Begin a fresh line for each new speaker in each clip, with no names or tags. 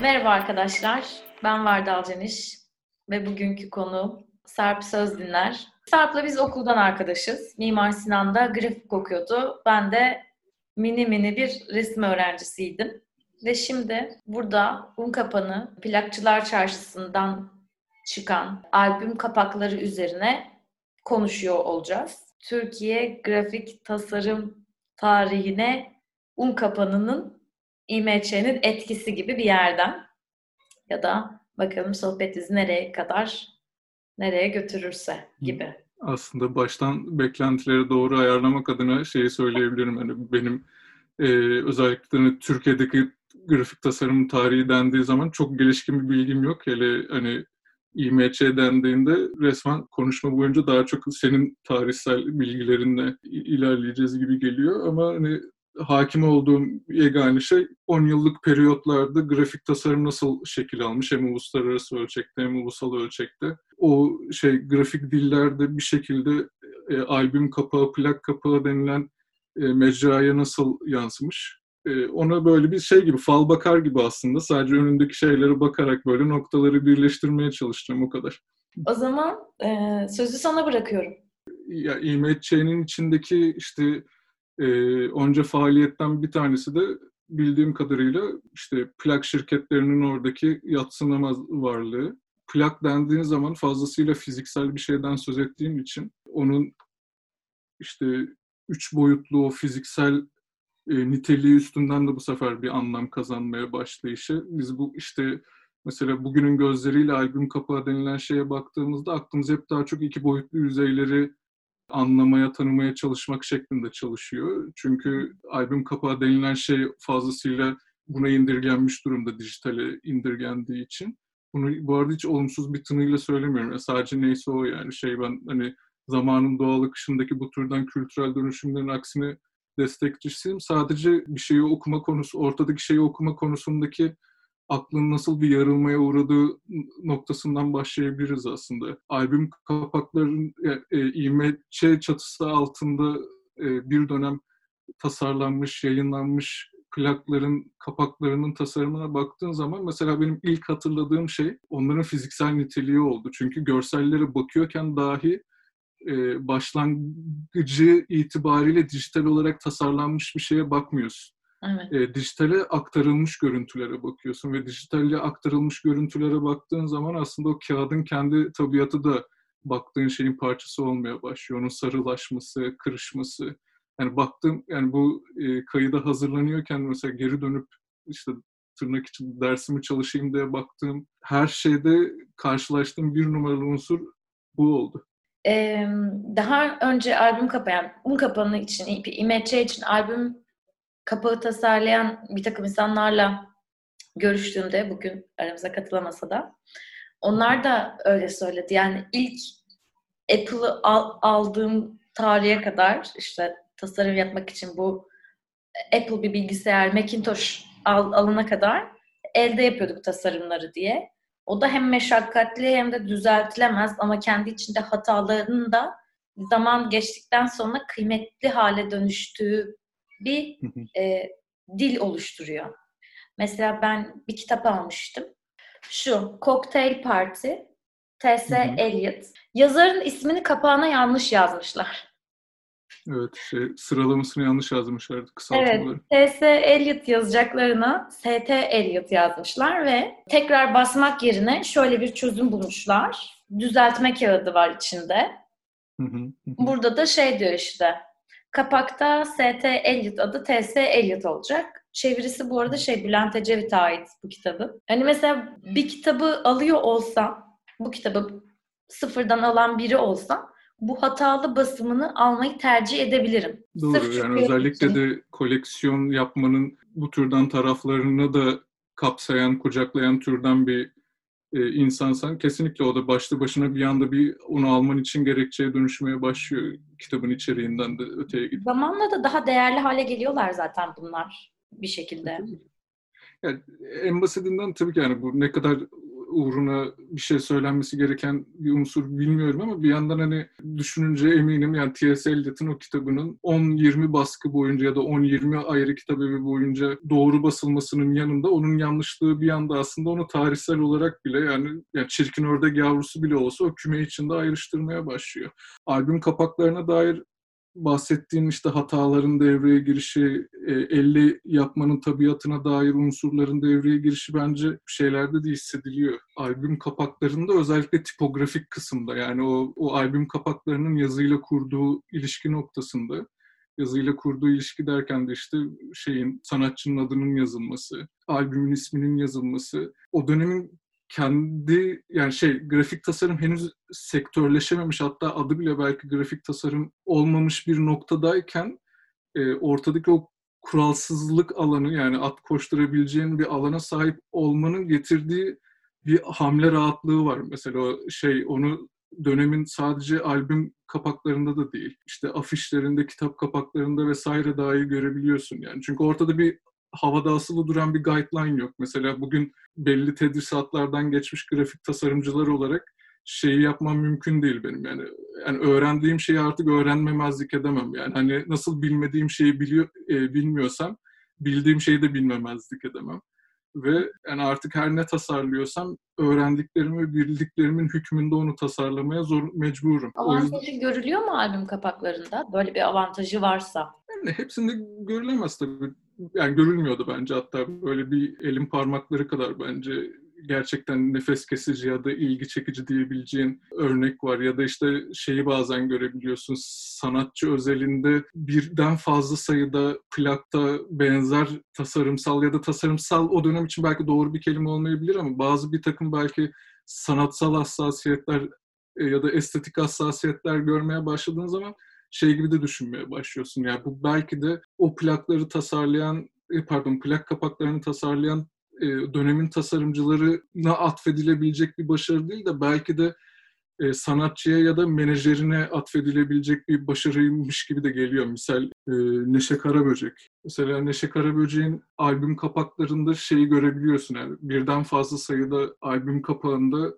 Merhaba arkadaşlar, ben Vardal Ceniş ve bugünkü konu Sarp Söz Dinler. Sarp'la biz okuldan arkadaşız. Mimar Sinan'da grafik okuyordu. Ben de mini mini bir resim öğrencisiydim. Ve şimdi burada Unkapanı Plakçılar Çarşısı'ndan çıkan albüm kapakları üzerine konuşuyor olacağız. Türkiye grafik tasarım tarihine Unkapanı'nın İMÇ'nin etkisi gibi bir yerden. Ya da bakalım sohbet izi nereye kadar, nereye götürürse gibi.
Aslında baştan beklentileri doğru ayarlamak adına şeyi söyleyebilirim. Yani benim e, özellikle hani Türkiye'deki grafik tasarım tarihi dendiği zaman çok gelişkin bir bilgim yok. Hele hani İMÇ dendiğinde resmen konuşma boyunca daha çok senin tarihsel bilgilerinle ilerleyeceğiz gibi geliyor. Ama hani hakim olduğum yegane şey 10 yıllık periyotlarda grafik tasarım nasıl şekil almış hem uluslararası ölçekte hem ulusal ölçekte. O şey grafik dillerde bir şekilde e, albüm kapağı, plak kapağı denilen e, mecraya nasıl yansımış. E, ona böyle bir şey gibi, fal bakar gibi aslında. Sadece önündeki şeylere bakarak böyle noktaları birleştirmeye çalışacağım o kadar.
O zaman e, sözü sana bırakıyorum.
Ya İMÇ'nin içindeki işte e, onca faaliyetten bir tanesi de bildiğim kadarıyla işte plak şirketlerinin oradaki yatsınamaz varlığı. Plak dendiğin zaman fazlasıyla fiziksel bir şeyden söz ettiğim için onun işte üç boyutlu o fiziksel e, niteliği üstünden de bu sefer bir anlam kazanmaya başlayışı. Biz bu işte mesela bugünün gözleriyle albüm kapağı denilen şeye baktığımızda aklımız hep daha çok iki boyutlu yüzeyleri anlamaya, tanımaya çalışmak şeklinde çalışıyor. Çünkü albüm kapağı denilen şey fazlasıyla buna indirgenmiş durumda, dijitale indirgendiği için. Bunu bu arada hiç olumsuz bir tınıyla söylemiyorum. Ya sadece neyse o yani şey ben hani zamanın doğal akışındaki bu türden kültürel dönüşümlerin aksine destekçisiyim. Sadece bir şeyi okuma konusu, ortadaki şeyi okuma konusundaki aklın nasıl bir yarılmaya uğradığı noktasından başlayabiliriz aslında. Albüm kapaklarının e, İMÇ çatısı altında e, bir dönem tasarlanmış, yayınlanmış plakların kapaklarının tasarımına baktığın zaman mesela benim ilk hatırladığım şey onların fiziksel niteliği oldu. Çünkü görsellere bakıyorken dahi e, başlangıcı itibariyle dijital olarak tasarlanmış bir şeye bakmıyorsun. Evet. E, dijitale aktarılmış görüntülere bakıyorsun ve dijitalle aktarılmış görüntülere baktığın zaman aslında o kağıdın kendi tabiatı da baktığın şeyin parçası olmaya başlıyor. Onun sarılaşması, kırışması. Yani baktım yani bu e, kayıda hazırlanıyorken mesela geri dönüp işte tırnak için dersimi çalışayım diye baktığım her şeyde karşılaştığım bir numaralı unsur bu oldu.
Ee, daha önce albüm kapayan, un kapanı için, İMÇ için albüm kapağı tasarlayan bir takım insanlarla görüştüğümde bugün aramıza katılamasa da onlar da öyle söyledi. Yani ilk Apple'ı al, aldığım tarihe kadar işte tasarım yapmak için bu Apple bir bilgisayar, Macintosh al, alana kadar elde yapıyorduk tasarımları diye. O da hem meşakkatli hem de düzeltilemez ama kendi içinde hatalarının da zaman geçtikten sonra kıymetli hale dönüştüğü bir e, dil oluşturuyor. Mesela ben bir kitap almıştım. Şu, Cocktail Party, T.S. Eliot. Yazarın ismini kapağına yanlış yazmışlar.
Evet, şey, sıralamasını yanlış yazmışlar kısaltmaları.
Evet, T.S. Eliot yazacaklarına S.T. Eliot yazmışlar ve tekrar basmak yerine şöyle bir çözüm bulmuşlar. Düzeltme kağıdı var içinde. Burada da şey diyor işte, Kapakta ST Eliot adı TS Eliot olacak. Çevirisi bu arada şey Bülent Ecevit'e ait bu kitabın. Hani mesela bir kitabı alıyor olsam, bu kitabı sıfırdan alan biri olsam bu hatalı basımını almayı tercih edebilirim.
Doğru Sırf yani özellikle için. de koleksiyon yapmanın bu türden taraflarını da kapsayan, kucaklayan türden bir e, insansan kesinlikle o da başlı başına bir anda bir onu alman için gerekçeye dönüşmeye başlıyor kitabın içeriğinden de öteye gidip.
Zamanla da daha değerli hale geliyorlar zaten bunlar bir şekilde.
Yani en basitinden tabii ki yani bu ne kadar uğruna bir şey söylenmesi gereken bir unsur bilmiyorum ama bir yandan hani düşününce eminim yani T.S. Eliot'un o kitabının 10-20 baskı boyunca ya da 10-20 ayrı kitabı boyunca doğru basılmasının yanında onun yanlışlığı bir yanda aslında onu tarihsel olarak bile yani, yani çirkin ördek yavrusu bile olsa o küme içinde ayrıştırmaya başlıyor. Albüm kapaklarına dair bahsettiğim işte hataların devreye girişi, e, elle yapmanın tabiatına dair unsurların devreye girişi bence şeylerde de hissediliyor. Albüm kapaklarında özellikle tipografik kısımda yani o, o albüm kapaklarının yazıyla kurduğu ilişki noktasında yazıyla kurduğu ilişki derken de işte şeyin sanatçının adının yazılması, albümün isminin yazılması, o dönemin kendi yani şey grafik tasarım henüz sektörleşememiş hatta adı bile belki grafik tasarım olmamış bir noktadayken e, ortadaki o kuralsızlık alanı yani at koşturabileceğin bir alana sahip olmanın getirdiği bir hamle rahatlığı var. Mesela o şey onu dönemin sadece albüm kapaklarında da değil. İşte afişlerinde, kitap kapaklarında vesaire dahi görebiliyorsun yani. Çünkü ortada bir havada asılı duran bir guideline yok. Mesela bugün belli tedrisatlardan geçmiş grafik tasarımcılar olarak şeyi yapmam mümkün değil benim yani. Yani öğrendiğim şeyi artık öğrenmemezlik edemem yani. Hani nasıl bilmediğim şeyi biliyor e, bilmiyorsam bildiğim şeyi de bilmemezlik edemem. Ve yani artık her ne tasarlıyorsam öğrendiklerimi, bildiklerimin hükmünde onu tasarlamaya zor mecburum.
Avantajı yüzden... görülüyor mu albüm kapaklarında? Böyle bir avantajı varsa.
Yani hepsinde görülemez tabii yani görülmüyordu bence. Hatta böyle bir elin parmakları kadar bence gerçekten nefes kesici ya da ilgi çekici diyebileceğin örnek var. Ya da işte şeyi bazen görebiliyorsun. Sanatçı özelinde birden fazla sayıda plakta benzer tasarımsal ya da tasarımsal o dönem için belki doğru bir kelime olmayabilir ama bazı bir takım belki sanatsal hassasiyetler e, ya da estetik hassasiyetler görmeye başladığın zaman şey gibi de düşünmeye başlıyorsun. Yani bu belki de o plakları tasarlayan, e, pardon plak kapaklarını tasarlayan e, dönemin tasarımcılarına atfedilebilecek bir başarı değil de belki de e, sanatçıya ya da menajerine atfedilebilecek bir başarıymış gibi de geliyor. Misal e, Neşe Karaböcek. Mesela Neşe Karaböcek'in albüm kapaklarında şeyi görebiliyorsun. Yani birden fazla sayıda albüm kapağında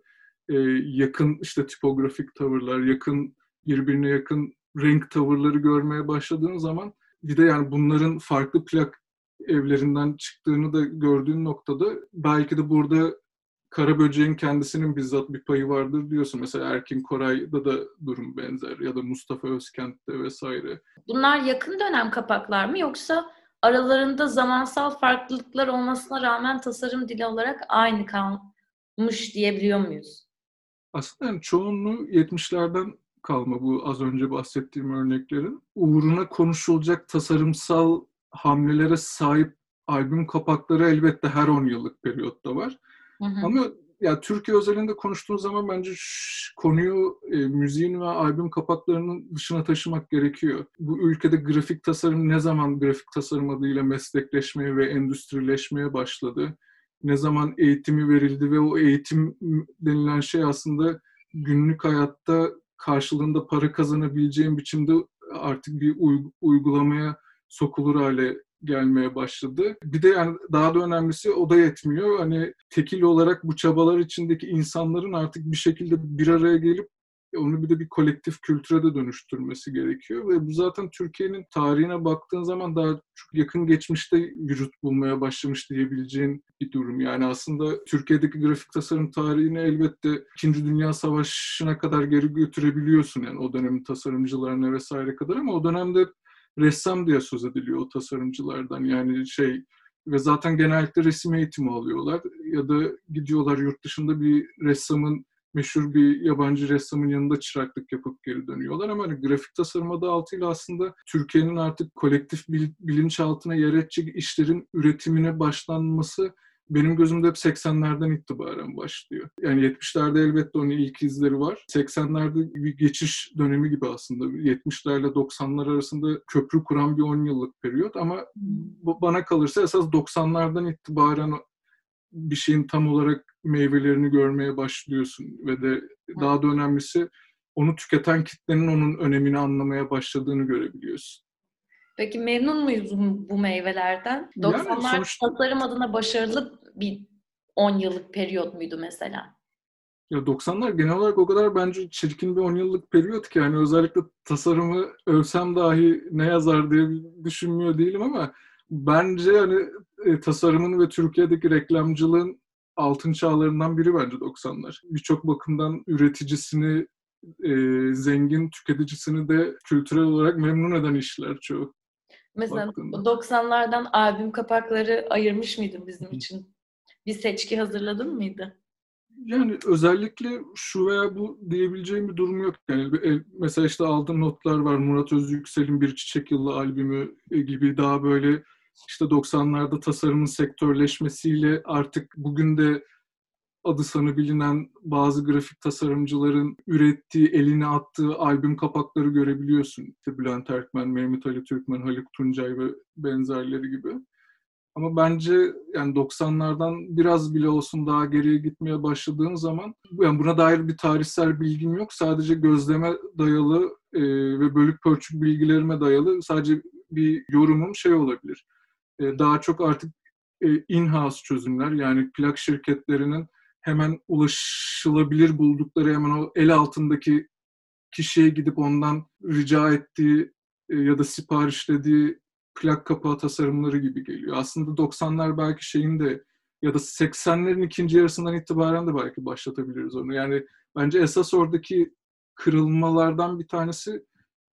yakın işte tipografik tavırlar, yakın birbirine yakın renk tavırları görmeye başladığın zaman bir de yani bunların farklı plak evlerinden çıktığını da gördüğün noktada belki de burada Kara Böceğin kendisinin bizzat bir payı vardır diyorsun. Mesela Erkin Koray'da da durum benzer ya da Mustafa Özkent'te vesaire.
Bunlar yakın dönem kapaklar mı yoksa aralarında zamansal farklılıklar olmasına rağmen tasarım dili olarak aynı kalmış diyebiliyor muyuz?
Aslında yani çoğunluğu 70'lerden kalma bu az önce bahsettiğim örneklerin. Uğruna konuşulacak tasarımsal hamlelere sahip albüm kapakları elbette her 10 yıllık periyotta var. Hı hı. Ama ya Türkiye özelinde konuştuğun zaman bence konuyu e, müziğin ve albüm kapaklarının dışına taşımak gerekiyor. Bu ülkede grafik tasarım ne zaman grafik tasarım adıyla meslekleşmeye ve endüstrileşmeye başladı? Ne zaman eğitimi verildi ve o eğitim denilen şey aslında günlük hayatta karşılığında para kazanabileceğim biçimde artık bir uygulamaya sokulur hale gelmeye başladı. Bir de yani daha da önemlisi o da yetmiyor. Hani tekil olarak bu çabalar içindeki insanların artık bir şekilde bir araya gelip onu bir de bir kolektif kültüre de dönüştürmesi gerekiyor ve bu zaten Türkiye'nin tarihine baktığın zaman daha çok yakın geçmişte vücut bulmaya başlamış diyebileceğin bir durum. Yani aslında Türkiye'deki grafik tasarım tarihini elbette İkinci Dünya Savaşı'na kadar geri götürebiliyorsun yani o dönemin tasarımcılarına vesaire kadar ama o dönemde ressam diye söz ediliyor o tasarımcılardan. Yani şey ve zaten genellikle resim eğitimi alıyorlar ya da gidiyorlar yurt dışında bir ressamın meşhur bir yabancı ressamın yanında çıraklık yapıp geri dönüyorlar. Ama hani grafik tasarım adı altıyla aslında Türkiye'nin artık kolektif bil, bilinçaltına yer edecek işlerin üretimine başlanması benim gözümde hep 80'lerden itibaren başlıyor. Yani 70'lerde elbette onun ilk izleri var. 80'lerde bir geçiş dönemi gibi aslında. 70'lerle 90'lar arasında köprü kuran bir 10 yıllık periyot ama bana kalırsa esas 90'lardan itibaren bir şeyin tam olarak meyvelerini görmeye başlıyorsun ve de daha da önemlisi onu tüketen kitlenin onun önemini anlamaya başladığını görebiliyorsun.
Peki memnun muyuz bu meyvelerden? 90'lar yani sonuçta... tasarım adına başarılı bir 10 yıllık periyot muydu mesela?
Ya 90'lar genel olarak o kadar bence çirkin bir 10 yıllık periyot ki yani özellikle tasarımı övsem dahi ne yazar diye düşünmüyor değilim ama bence hani e, tasarımın ve Türkiye'deki reklamcılığın altın çağlarından biri bence 90'lar. Birçok bakımdan üreticisini, e, zengin tüketicisini de kültürel olarak memnun eden işler çoğu.
Mesela Baktığında. 90'lardan albüm kapakları ayırmış mıydın bizim için? Bir seçki hazırladın mıydı?
Yani özellikle şu veya bu diyebileceğim bir durum yok. Yani mesela işte aldığım notlar var. Murat Özyüksel'in Bir Çiçek Yılı albümü e, gibi daha böyle işte 90'larda tasarımın sektörleşmesiyle artık bugün de adı sanı bilinen bazı grafik tasarımcıların ürettiği, eline attığı albüm kapakları görebiliyorsun. İşte Bülent Erkmen, Mehmet Ali Türkmen, Haluk Tuncay ve benzerleri gibi. Ama bence yani 90'lardan biraz bile olsun daha geriye gitmeye başladığın zaman yani buna dair bir tarihsel bilgim yok. Sadece gözleme dayalı e, ve bölük pörçük bilgilerime dayalı sadece bir yorumum şey olabilir. E, daha çok artık e, in-house çözümler yani plak şirketlerinin hemen ulaşılabilir buldukları hemen o el altındaki kişiye gidip ondan rica ettiği e, ya da siparişlediği plak kapağı tasarımları gibi geliyor. Aslında 90'lar belki şeyin de ya da 80'lerin ikinci yarısından itibaren de belki başlatabiliriz onu. Yani bence esas oradaki kırılmalardan bir tanesi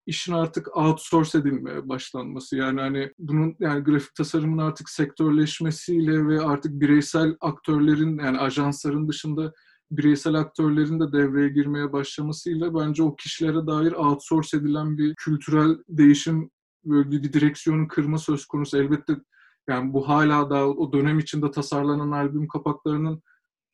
işin artık outsource edilmeye başlanması. Yani hani bunun yani grafik tasarımın artık sektörleşmesiyle ve artık bireysel aktörlerin yani ajansların dışında bireysel aktörlerin de devreye girmeye başlamasıyla bence o kişilere dair outsource edilen bir kültürel değişim böyle bir direksiyonun kırma söz konusu. Elbette yani bu hala da o dönem içinde tasarlanan albüm kapaklarının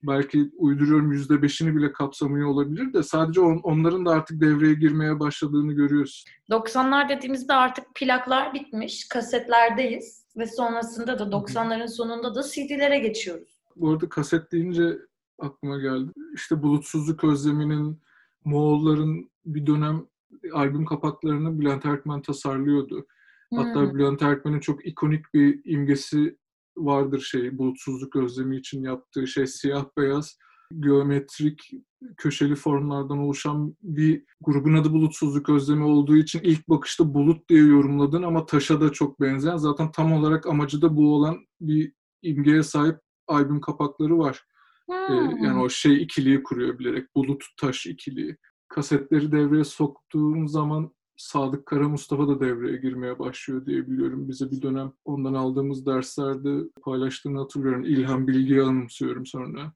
belki uyduruyorum yüzde beşini bile kapsamıyor olabilir de sadece on, onların da artık devreye girmeye başladığını görüyoruz.
90'lar dediğimizde artık plaklar bitmiş, kasetlerdeyiz ve sonrasında da 90'ların sonunda da CD'lere geçiyoruz.
Bu arada kaset deyince aklıma geldi. İşte Bulutsuzluk Özlemi'nin, Moğolların bir dönem albüm kapaklarını Bülent Erkmen tasarlıyordu. Hatta hmm. Bülent Erkmen'in çok ikonik bir imgesi vardır şey bulutsuzluk özlemi için yaptığı şey siyah beyaz geometrik köşeli formlardan oluşan bir grubun adı bulutsuzluk özlemi olduğu için ilk bakışta bulut diye yorumladın ama taşa da çok benzeyen zaten tam olarak amacı da bu olan bir imgeye sahip albüm kapakları var. Ee, yani o şey ikiliyi kuruyor bilerek bulut taş ikiliyi. Kasetleri devreye soktuğum zaman Sadık Kara Mustafa da devreye girmeye başlıyor diye biliyorum. Bize bir dönem ondan aldığımız derslerde paylaştığını hatırlıyorum. İlhan Bilgi'yi anımsıyorum sonra.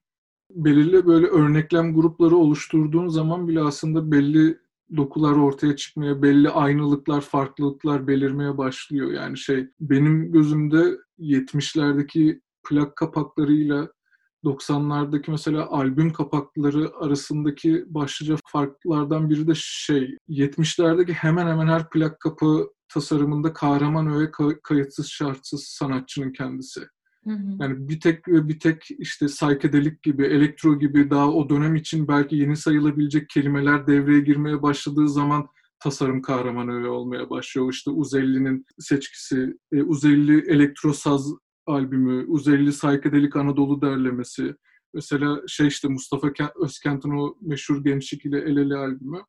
Belirli böyle örneklem grupları oluşturduğun zaman bile aslında belli dokular ortaya çıkmaya, belli aynılıklar, farklılıklar belirmeye başlıyor. Yani şey benim gözümde 70'lerdeki plak kapaklarıyla 90'lardaki mesela albüm kapakları arasındaki başlıca farklardan biri de şey 70'lerdeki hemen hemen her plak kapağı tasarımında kahraman öğe kayıtsız şartsız sanatçının kendisi. Hı hı. Yani bir tek ve bir tek işte psychedelic gibi, elektro gibi daha o dönem için belki yeni sayılabilecek kelimeler devreye girmeye başladığı zaman tasarım kahraman öğe olmaya başlıyor. İşte Uzelli'nin seçkisi, e, Uzelli elektro saz albümü, Uzeyli Saykedelik Anadolu derlemesi, mesela şey işte Mustafa Özkent'in o meşhur Gençlik ile El Ele albümü.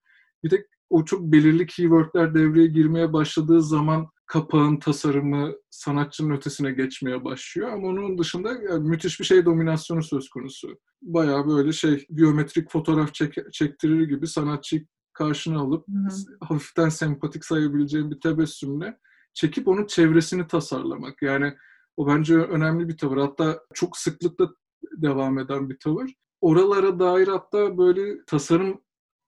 Bir de o çok belirli keywordler devreye girmeye başladığı zaman kapağın tasarımı sanatçının ötesine geçmeye başlıyor. Ama onun dışında yani müthiş bir şey dominasyonu söz konusu. Bayağı böyle şey geometrik fotoğraf çek, çektirir gibi sanatçı karşına alıp Hı-hı. hafiften sempatik sayabileceğim bir tebessümle çekip onun çevresini tasarlamak. Yani o bence önemli bir tavır. Hatta çok sıklıkla devam eden bir tavır. Oralara dair hatta böyle tasarım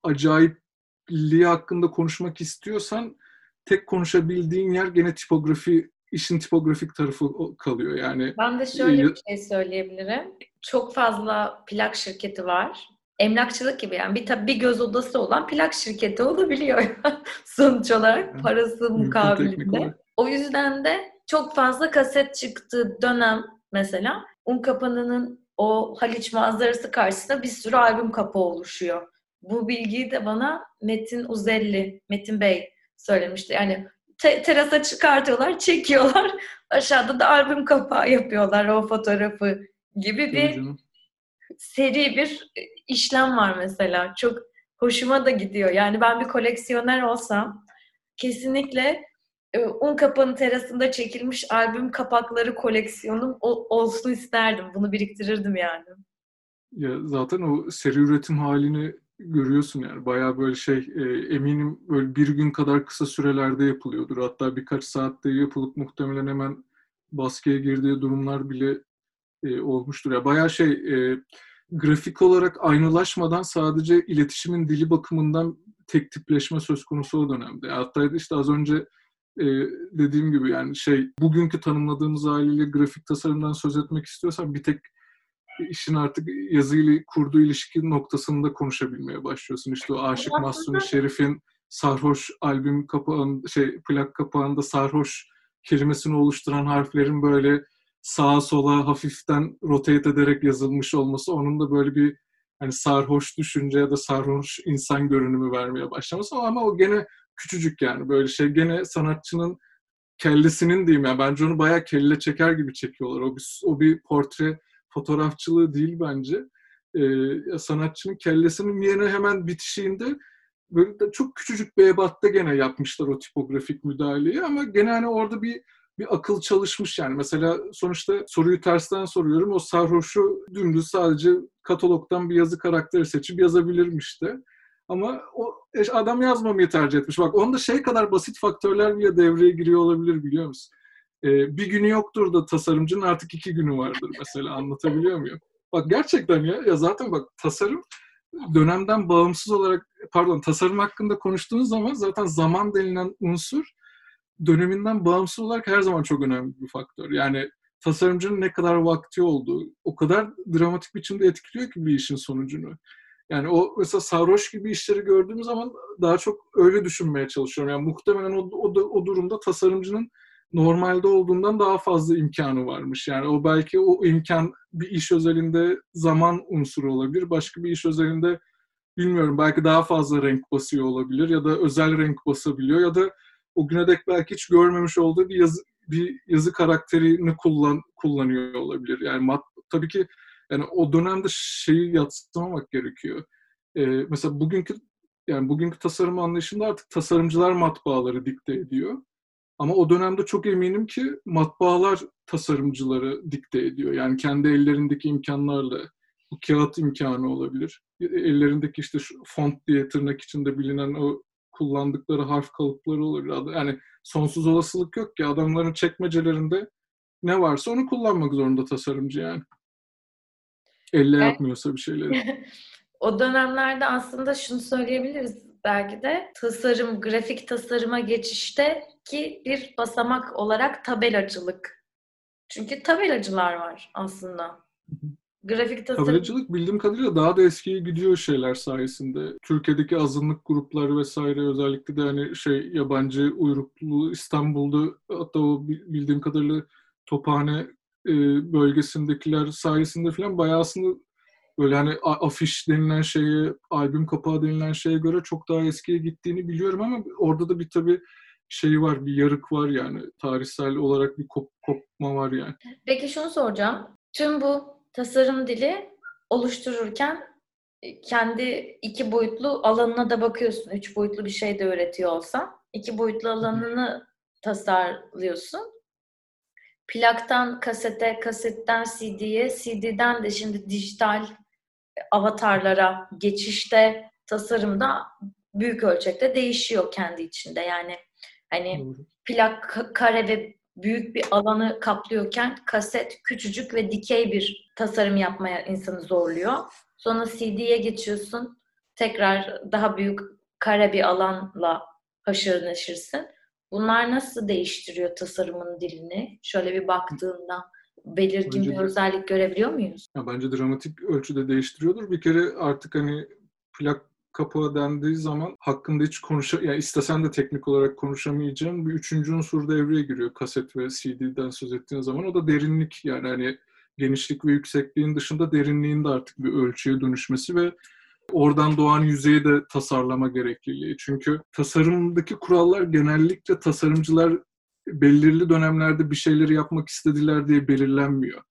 acayipliği hakkında konuşmak istiyorsan tek konuşabildiğin yer gene tipografi, işin tipografik tarafı kalıyor. Yani
Ben de şöyle bir şey söyleyebilirim. Çok fazla plak şirketi var. Emlakçılık gibi yani bir tabii bir göz odası olan plak şirketi olabiliyor sonuç olarak parası mukabilinde. O yüzden de çok fazla kaset çıktığı dönem mesela Unkapanı'nın o Haliç manzarası karşısında bir sürü albüm kapağı oluşuyor. Bu bilgiyi de bana Metin Uzelli, Metin Bey söylemişti. Yani te- terasa çıkartıyorlar, çekiyorlar. Aşağıda da albüm kapağı yapıyorlar o fotoğrafı gibi bir seri bir işlem var mesela. Çok hoşuma da gidiyor. Yani ben bir koleksiyoner olsam kesinlikle e, un kapağının terasında çekilmiş albüm kapakları koleksiyonum olsun isterdim. Bunu biriktirirdim yani.
Ya zaten o seri üretim halini görüyorsun yani. Bayağı böyle şey e, eminim böyle bir gün kadar kısa sürelerde yapılıyordur. Hatta birkaç saatte yapılıp muhtemelen hemen baskıya girdiği durumlar bile e, olmuştur. Ya bayağı şey e, grafik olarak aynılaşmadan sadece iletişimin dili bakımından tek tipleşme söz konusu o dönemde. Hatta işte az önce e, dediğim gibi yani şey bugünkü tanımladığımız haliyle grafik tasarımdan söz etmek istiyorsan bir tek işin artık yazıyla kurduğu ilişki noktasında konuşabilmeye başlıyorsun. İşte o Aşık Mahsuni Şerif'in sarhoş albüm kapağında şey plak kapağında sarhoş kelimesini oluşturan harflerin böyle sağa sola hafiften rotate ederek yazılmış olması onun da böyle bir hani sarhoş düşünce ya da sarhoş insan görünümü vermeye başlaması ama o gene küçücük yani böyle şey gene sanatçının kellesinin diyeyim yani bence onu bayağı kelle çeker gibi çekiyorlar. O bir, o bir portre fotoğrafçılığı değil bence. Ee, sanatçının kellesinin yerine hemen bitişiğinde böyle de çok küçücük bir ebatta gene yapmışlar o tipografik müdahaleyi ama gene hani orada bir bir akıl çalışmış yani. Mesela sonuçta soruyu tersten soruyorum. O sarhoşu dümdüz sadece katalogdan bir yazı karakteri seçip yazabilirmiş de. Ama o adam yazmamayı tercih etmiş. Bak onda şey kadar basit faktörler bile devreye giriyor olabilir biliyor musun? Ee, bir günü yoktur da tasarımcının artık iki günü vardır mesela anlatabiliyor muyum? Bak gerçekten ya, ya zaten bak tasarım dönemden bağımsız olarak pardon tasarım hakkında konuştuğunuz zaman zaten zaman denilen unsur döneminden bağımsız olarak her zaman çok önemli bir faktör. Yani tasarımcının ne kadar vakti olduğu o kadar dramatik biçimde etkiliyor ki bir işin sonucunu. Yani o mesela sarhoş gibi işleri gördüğüm zaman daha çok öyle düşünmeye çalışıyorum. Yani muhtemelen o, o, o durumda tasarımcının normalde olduğundan daha fazla imkanı varmış. Yani o belki o imkan bir iş özelinde zaman unsuru olabilir. Başka bir iş özelinde bilmiyorum belki daha fazla renk basıyor olabilir ya da özel renk basabiliyor ya da o güne dek belki hiç görmemiş olduğu bir yazı, bir yazı karakterini kullan, kullanıyor olabilir. Yani mat, tabii ki yani o dönemde şeyi yatsımamak gerekiyor. Ee, mesela bugünkü yani bugünkü tasarım anlayışında artık tasarımcılar matbaaları dikte ediyor. Ama o dönemde çok eminim ki matbaalar tasarımcıları dikte ediyor. Yani kendi ellerindeki imkanlarla bu kağıt imkanı olabilir. Ellerindeki işte şu font diye tırnak içinde bilinen o kullandıkları harf kalıpları olabilir. Yani sonsuz olasılık yok ki adamların çekmecelerinde ne varsa onu kullanmak zorunda tasarımcı yani. Elle yapmıyorsa bir şeyleri.
o dönemlerde aslında şunu söyleyebiliriz belki de tasarım, grafik tasarıma geçişte ki bir basamak olarak tabelacılık. Çünkü tabelacılar var aslında. Grafik tasarım...
Tabelacılık bildiğim kadarıyla daha da eskiye gidiyor şeyler sayesinde. Türkiye'deki azınlık grupları vesaire özellikle de hani şey yabancı uyruklu İstanbul'da hatta o bildiğim kadarıyla Tophane e, bölgesindekiler sayesinde falan bayağı aslında böyle hani afiş denilen şeye, albüm kapağı denilen şeye göre çok daha eskiye gittiğini biliyorum ama orada da bir tabii şey var, bir yarık var yani. Tarihsel olarak bir kop kopma var yani.
Peki şunu soracağım. Tüm bu tasarım dili oluştururken e, kendi iki boyutlu alanına da bakıyorsun. Üç boyutlu bir şey de öğretiyor olsan. iki boyutlu alanını tasarlıyorsun. Plaktan kasete, kasetten CD'ye, CD'den de şimdi dijital avatarlara geçişte tasarımda büyük ölçekte değişiyor kendi içinde. Yani hani Doğru. plak kare ve büyük bir alanı kaplıyorken kaset küçücük ve dikey bir tasarım yapmaya insanı zorluyor. Sonra CD'ye geçiyorsun. Tekrar daha büyük kare bir alanla haşır neşirsin. Bunlar nasıl değiştiriyor tasarımın dilini? Şöyle bir baktığında belirgin bence bir özellik görebiliyor muyuz?
Ya bence dramatik ölçüde değiştiriyordur. Bir kere artık hani plak kapağı dendiği zaman hakkında hiç konuşa yani istesen de teknik olarak konuşamayacağın bir üçüncü unsur devreye giriyor kaset ve CD'den söz ettiğin zaman. O da derinlik yani hani genişlik ve yüksekliğin dışında derinliğin de artık bir ölçüye dönüşmesi ve oradan doğan yüzeyi de tasarlama gerekliliği. Çünkü tasarımdaki kurallar genellikle tasarımcılar belirli dönemlerde bir şeyleri yapmak istediler diye belirlenmiyor.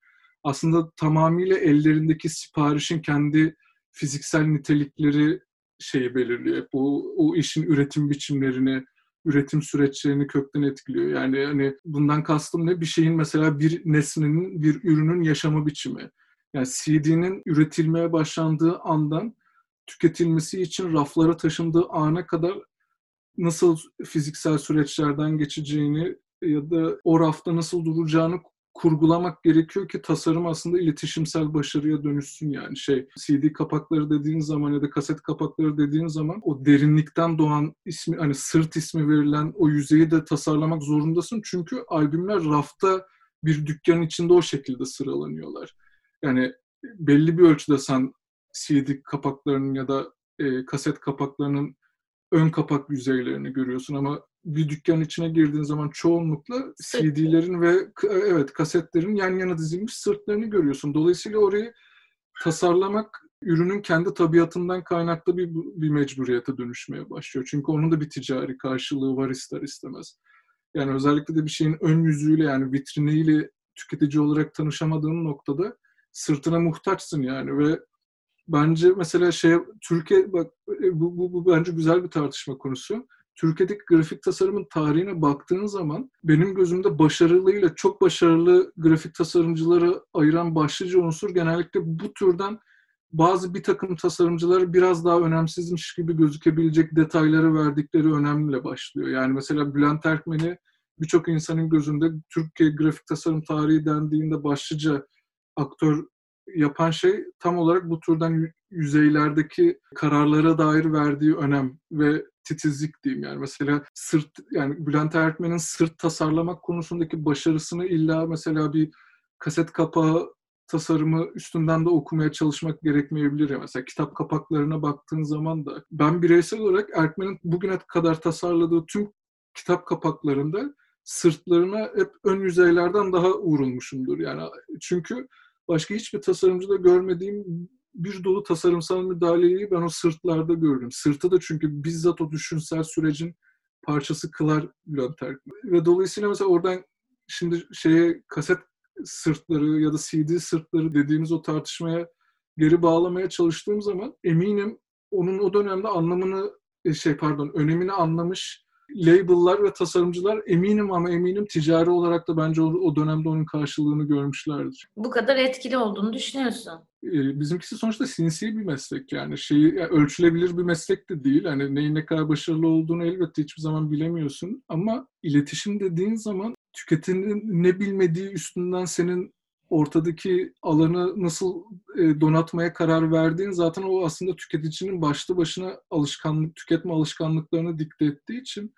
Aslında tamamıyla ellerindeki siparişin kendi fiziksel nitelikleri şeyi belirliyor. O, o işin üretim biçimlerini, üretim süreçlerini kökten etkiliyor. Yani hani bundan kastım ne? Bir şeyin mesela bir nesnenin, bir ürünün yaşama biçimi. Yani CD'nin üretilmeye başlandığı andan tüketilmesi için raflara taşındığı ana kadar nasıl fiziksel süreçlerden geçeceğini ya da o rafta nasıl duracağını kurgulamak gerekiyor ki tasarım aslında iletişimsel başarıya dönüşsün yani şey CD kapakları dediğin zaman ya da kaset kapakları dediğin zaman o derinlikten doğan ismi hani sırt ismi verilen o yüzeyi de tasarlamak zorundasın çünkü albümler rafta bir dükkan içinde o şekilde sıralanıyorlar. Yani belli bir ölçüde sen CD kapaklarının ya da e, kaset kapaklarının ön kapak yüzeylerini görüyorsun ama bir dükkan içine girdiğin zaman çoğunlukla CD'lerin ve evet kasetlerin yan yana dizilmiş sırtlarını görüyorsun. Dolayısıyla orayı tasarlamak ürünün kendi tabiatından kaynaklı bir, bir mecburiyete dönüşmeye başlıyor. Çünkü onun da bir ticari karşılığı var ister istemez. Yani özellikle de bir şeyin ön yüzüyle yani vitriniyle tüketici olarak tanışamadığın noktada sırtına muhtaçsın yani ve bence mesela şey Türkiye bak e, bu, bu, bu bence güzel bir tartışma konusu. Türkiye'deki grafik tasarımın tarihine baktığın zaman benim gözümde başarılıyla çok başarılı grafik tasarımcıları ayıran başlıca unsur genellikle bu türden bazı bir takım tasarımcılar biraz daha önemsizmiş gibi gözükebilecek detayları verdikleri önemliyle başlıyor. Yani mesela Bülent Erkmen'i birçok insanın gözünde Türkiye grafik tasarım tarihi dendiğinde başlıca aktör yapan şey tam olarak bu türden yüzeylerdeki kararlara dair verdiği önem ve titizlik diyeyim yani mesela sırt yani Bülent Ertmen'in sırt tasarlamak konusundaki başarısını illa mesela bir kaset kapağı tasarımı üstünden de okumaya çalışmak gerekmeyebilir ya. Mesela kitap kapaklarına baktığın zaman da ben bireysel olarak Erkmen'in bugüne kadar tasarladığı tüm kitap kapaklarında sırtlarına hep ön yüzeylerden daha vurulmuşumdur. Yani çünkü başka hiçbir tasarımcıda görmediğim bir dolu tasarımsal müdahaleyi ben o sırtlarda gördüm. Sırtı da çünkü bizzat o düşünsel sürecin parçası kılar Bülent. Ve dolayısıyla mesela oradan şimdi şeye kaset sırtları ya da CD sırtları dediğimiz o tartışmaya geri bağlamaya çalıştığım zaman eminim onun o dönemde anlamını e, şey pardon önemini anlamış label'lar ve tasarımcılar eminim ama eminim ticari olarak da bence o, o dönemde onun karşılığını görmüşlerdir.
Bu kadar etkili olduğunu düşünüyorsun.
Ee, bizimkisi sonuçta sinsi bir meslek yani şeyi yani ölçülebilir bir meslek de değil. Hani neyin ne kadar başarılı olduğunu elbette hiçbir zaman bilemiyorsun ama iletişim dediğin zaman tüketinin ne bilmediği üstünden senin ortadaki alanı nasıl e, donatmaya karar verdiğin zaten o aslında tüketicinin başlı başına alışkanlık, tüketme alışkanlıklarını dikte ettiği için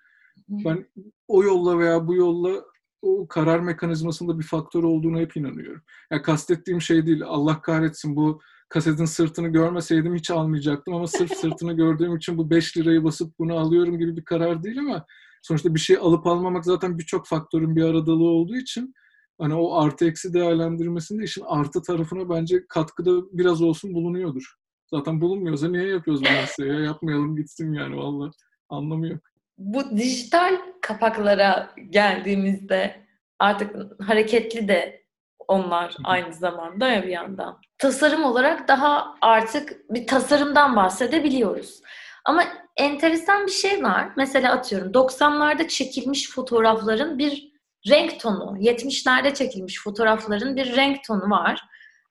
ben o yolla veya bu yolla o karar mekanizmasında bir faktör olduğunu hep inanıyorum. Yani kastettiğim şey değil. Allah kahretsin bu kasetin sırtını görmeseydim hiç almayacaktım ama sırf sırtını gördüğüm için bu 5 lirayı basıp bunu alıyorum gibi bir karar değil ama sonuçta bir şey alıp almamak zaten birçok faktörün bir aradalığı olduğu için hani o artı eksi değerlendirmesinde işin artı tarafına bence katkıda biraz olsun bulunuyordur. Zaten bulunmuyorsa niye yapıyoruz bu mesleği? Ya yapmayalım gitsin yani valla. Anlamı yok.
Bu dijital kapaklara geldiğimizde artık hareketli de onlar aynı zamanda ya bir yandan. Tasarım olarak daha artık bir tasarımdan bahsedebiliyoruz. Ama enteresan bir şey var. Mesela atıyorum 90'larda çekilmiş fotoğrafların bir renk tonu, 70'lerde çekilmiş fotoğrafların bir renk tonu var.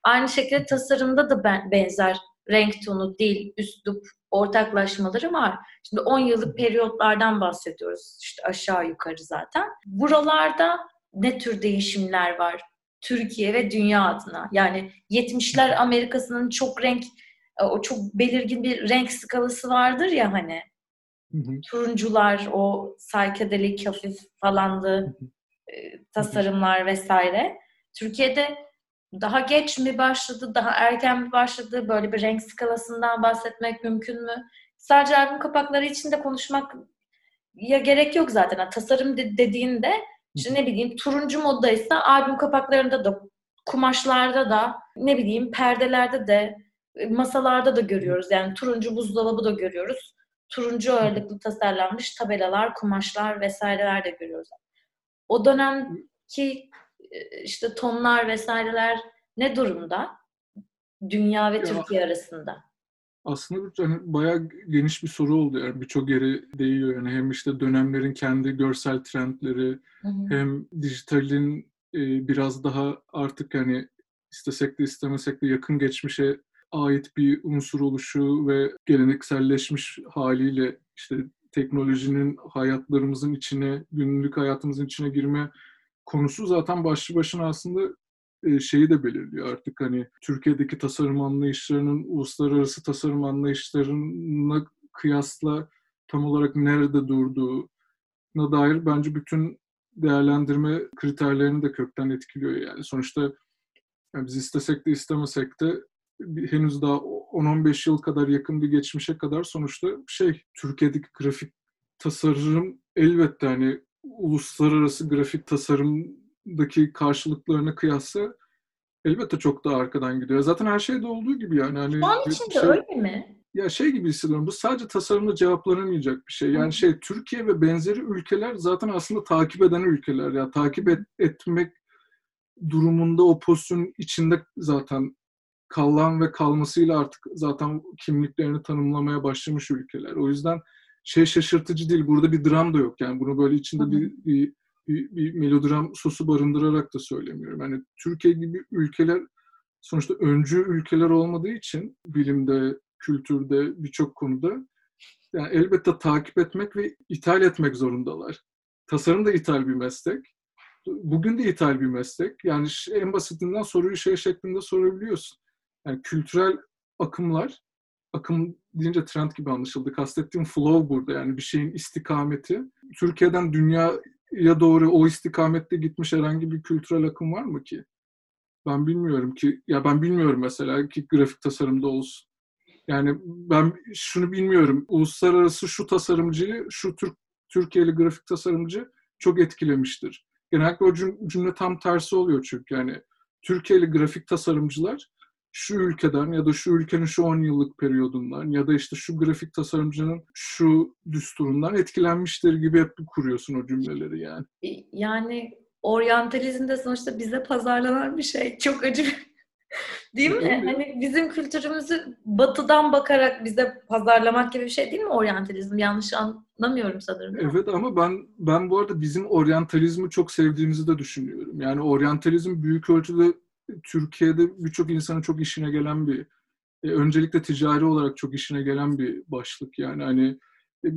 Aynı şekilde tasarımda da benzer renk tonu, dil, üslup ortaklaşmaları var. Şimdi 10 yıllık periyotlardan bahsediyoruz. İşte aşağı yukarı zaten. Buralarda ne tür değişimler var? Türkiye ve dünya adına. Yani 70'ler Amerika'sının çok renk o çok belirgin bir renk skalası vardır ya hani. Hı hı. Turuncular, o psychedelic hafif falandı e, tasarımlar vesaire. Türkiye'de daha geç mi başladı, daha erken mi başladı? Böyle bir renk skalasından bahsetmek mümkün mü? Sadece albüm kapakları için de konuşmak ya gerek yok zaten. tasarım de- dediğinde işte ne bileyim turuncu moddaysa albüm kapaklarında da kumaşlarda da ne bileyim perdelerde de masalarda da görüyoruz. Yani turuncu buzdolabı da görüyoruz. Turuncu ağırlıklı tasarlanmış tabelalar, kumaşlar vesaireler de görüyoruz. O dönemki e, işte tonlar vesaireler ne durumda? Dünya ve ya, Türkiye arasında.
aslında hani bayağı geniş bir soru oldu yani birçok yere değiyor yani hem işte dönemlerin kendi görsel trendleri hı hı. hem dijitalin e, biraz daha artık hani istesek de istemesek de yakın geçmişe ait bir unsur oluşu ve gelenekselleşmiş haliyle işte teknolojinin hayatlarımızın içine, günlük hayatımızın içine girme konusu zaten başlı başına aslında e, şeyi de belirliyor artık hani Türkiye'deki tasarım anlayışlarının uluslararası tasarım anlayışlarına kıyasla tam olarak nerede durduğuna dair bence bütün değerlendirme kriterlerini de kökten etkiliyor yani. Sonuçta yani biz istesek de istemesek de henüz daha 10-15 yıl kadar yakın bir geçmişe kadar sonuçta şey Türkiye'deki grafik tasarım elbette hani uluslararası grafik tasarımdaki karşılıklarına kıyasla elbette çok daha arkadan gidiyor. Zaten her şeyde olduğu gibi yani. Hani
Şu an için de şey, öyle mi?
Ya şey gibi hissediyorum. Bu sadece tasarımla cevaplanamayacak bir şey. Yani şey Türkiye ve benzeri ülkeler zaten aslında takip eden ülkeler. Ya takip et, etmek durumunda o pozisyonun içinde zaten kalan ve kalmasıyla artık zaten kimliklerini tanımlamaya başlamış ülkeler. O yüzden şey şaşırtıcı değil. Burada bir dram da yok. Yani bunu böyle içinde bir, bir, bir, bir melodram sosu barındırarak da söylemiyorum. Yani Türkiye gibi ülkeler sonuçta öncü ülkeler olmadığı için bilimde, kültürde, birçok konuda yani elbette takip etmek ve ithal etmek zorundalar. Tasarım da ithal bir meslek. Bugün de ithal bir meslek. Yani en basitinden soruyu şey şeklinde sorabiliyorsun. Yani kültürel akımlar, akım deyince trend gibi anlaşıldı. Kastettiğim flow burada yani bir şeyin istikameti. Türkiye'den dünyaya doğru o istikamette gitmiş herhangi bir kültürel akım var mı ki? Ben bilmiyorum ki, ya ben bilmiyorum mesela ki grafik tasarımda olsun. Yani ben şunu bilmiyorum. Uluslararası şu tasarımcıyı, şu Türk Türkiye'li grafik tasarımcı çok etkilemiştir. Genellikle o cümle tam tersi oluyor çünkü yani Türkiye'li grafik tasarımcılar şu ülkeden ya da şu ülkenin şu 10 yıllık periyodundan ya da işte şu grafik tasarımcının şu düsturundan etkilenmiştir gibi hep kuruyorsun o cümleleri yani.
Yani oryantalizm de sonuçta bize pazarlanan bir şey. Çok acı Değil mi? Öyle. Hani bizim kültürümüzü batıdan bakarak bize pazarlamak gibi bir şey değil mi oryantalizm? Yanlış anlamıyorum sanırım.
Evet ama ben ben bu arada bizim oryantalizmi çok sevdiğimizi de düşünüyorum. Yani oryantalizm büyük ölçüde Türkiye'de birçok insanın çok işine gelen bir e, öncelikle ticari olarak çok işine gelen bir başlık. Yani hani e,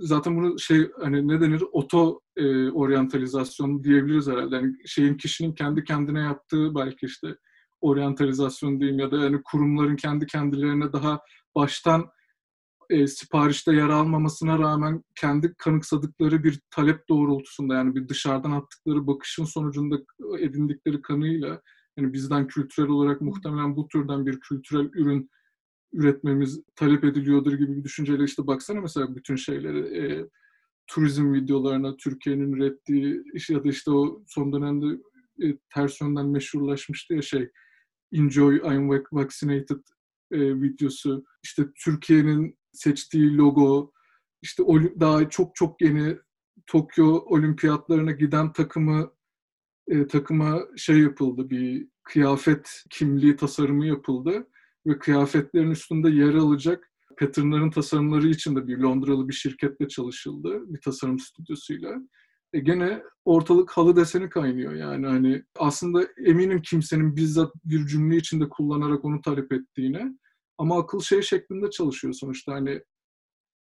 zaten bunu şey hani ne denir? Oto e, oryantalizasyon diyebiliriz herhalde. Yani şeyin kişinin kendi kendine yaptığı belki işte oryantalizasyon diyeyim ya da yani kurumların kendi kendilerine daha baştan e, siparişte yer almamasına rağmen kendi kanıksadıkları bir talep doğrultusunda yani bir dışarıdan attıkları bakışın sonucunda edindikleri kanıyla yani bizden kültürel olarak muhtemelen bu türden bir kültürel ürün üretmemiz talep ediliyordur gibi bir düşünceyle işte baksana mesela bütün şeyleri e, turizm videolarına Türkiye'nin ürettiği iş ya da işte o son dönemde e, ters yönden meşhurlaşmıştı ya şey Enjoy I'm Vaccinated e, videosu. İşte Türkiye'nin seçtiği logo işte daha çok çok yeni Tokyo olimpiyatlarına giden takımı e, takıma şey yapıldı, bir kıyafet kimliği tasarımı yapıldı ve kıyafetlerin üstünde yer alacak patternların tasarımları için de bir Londralı bir şirketle çalışıldı, bir tasarım stüdyosuyla. E gene ortalık halı deseni kaynıyor yani hani aslında eminim kimsenin bizzat bir cümle içinde kullanarak onu talep ettiğine ama akıl şey şeklinde çalışıyor sonuçta hani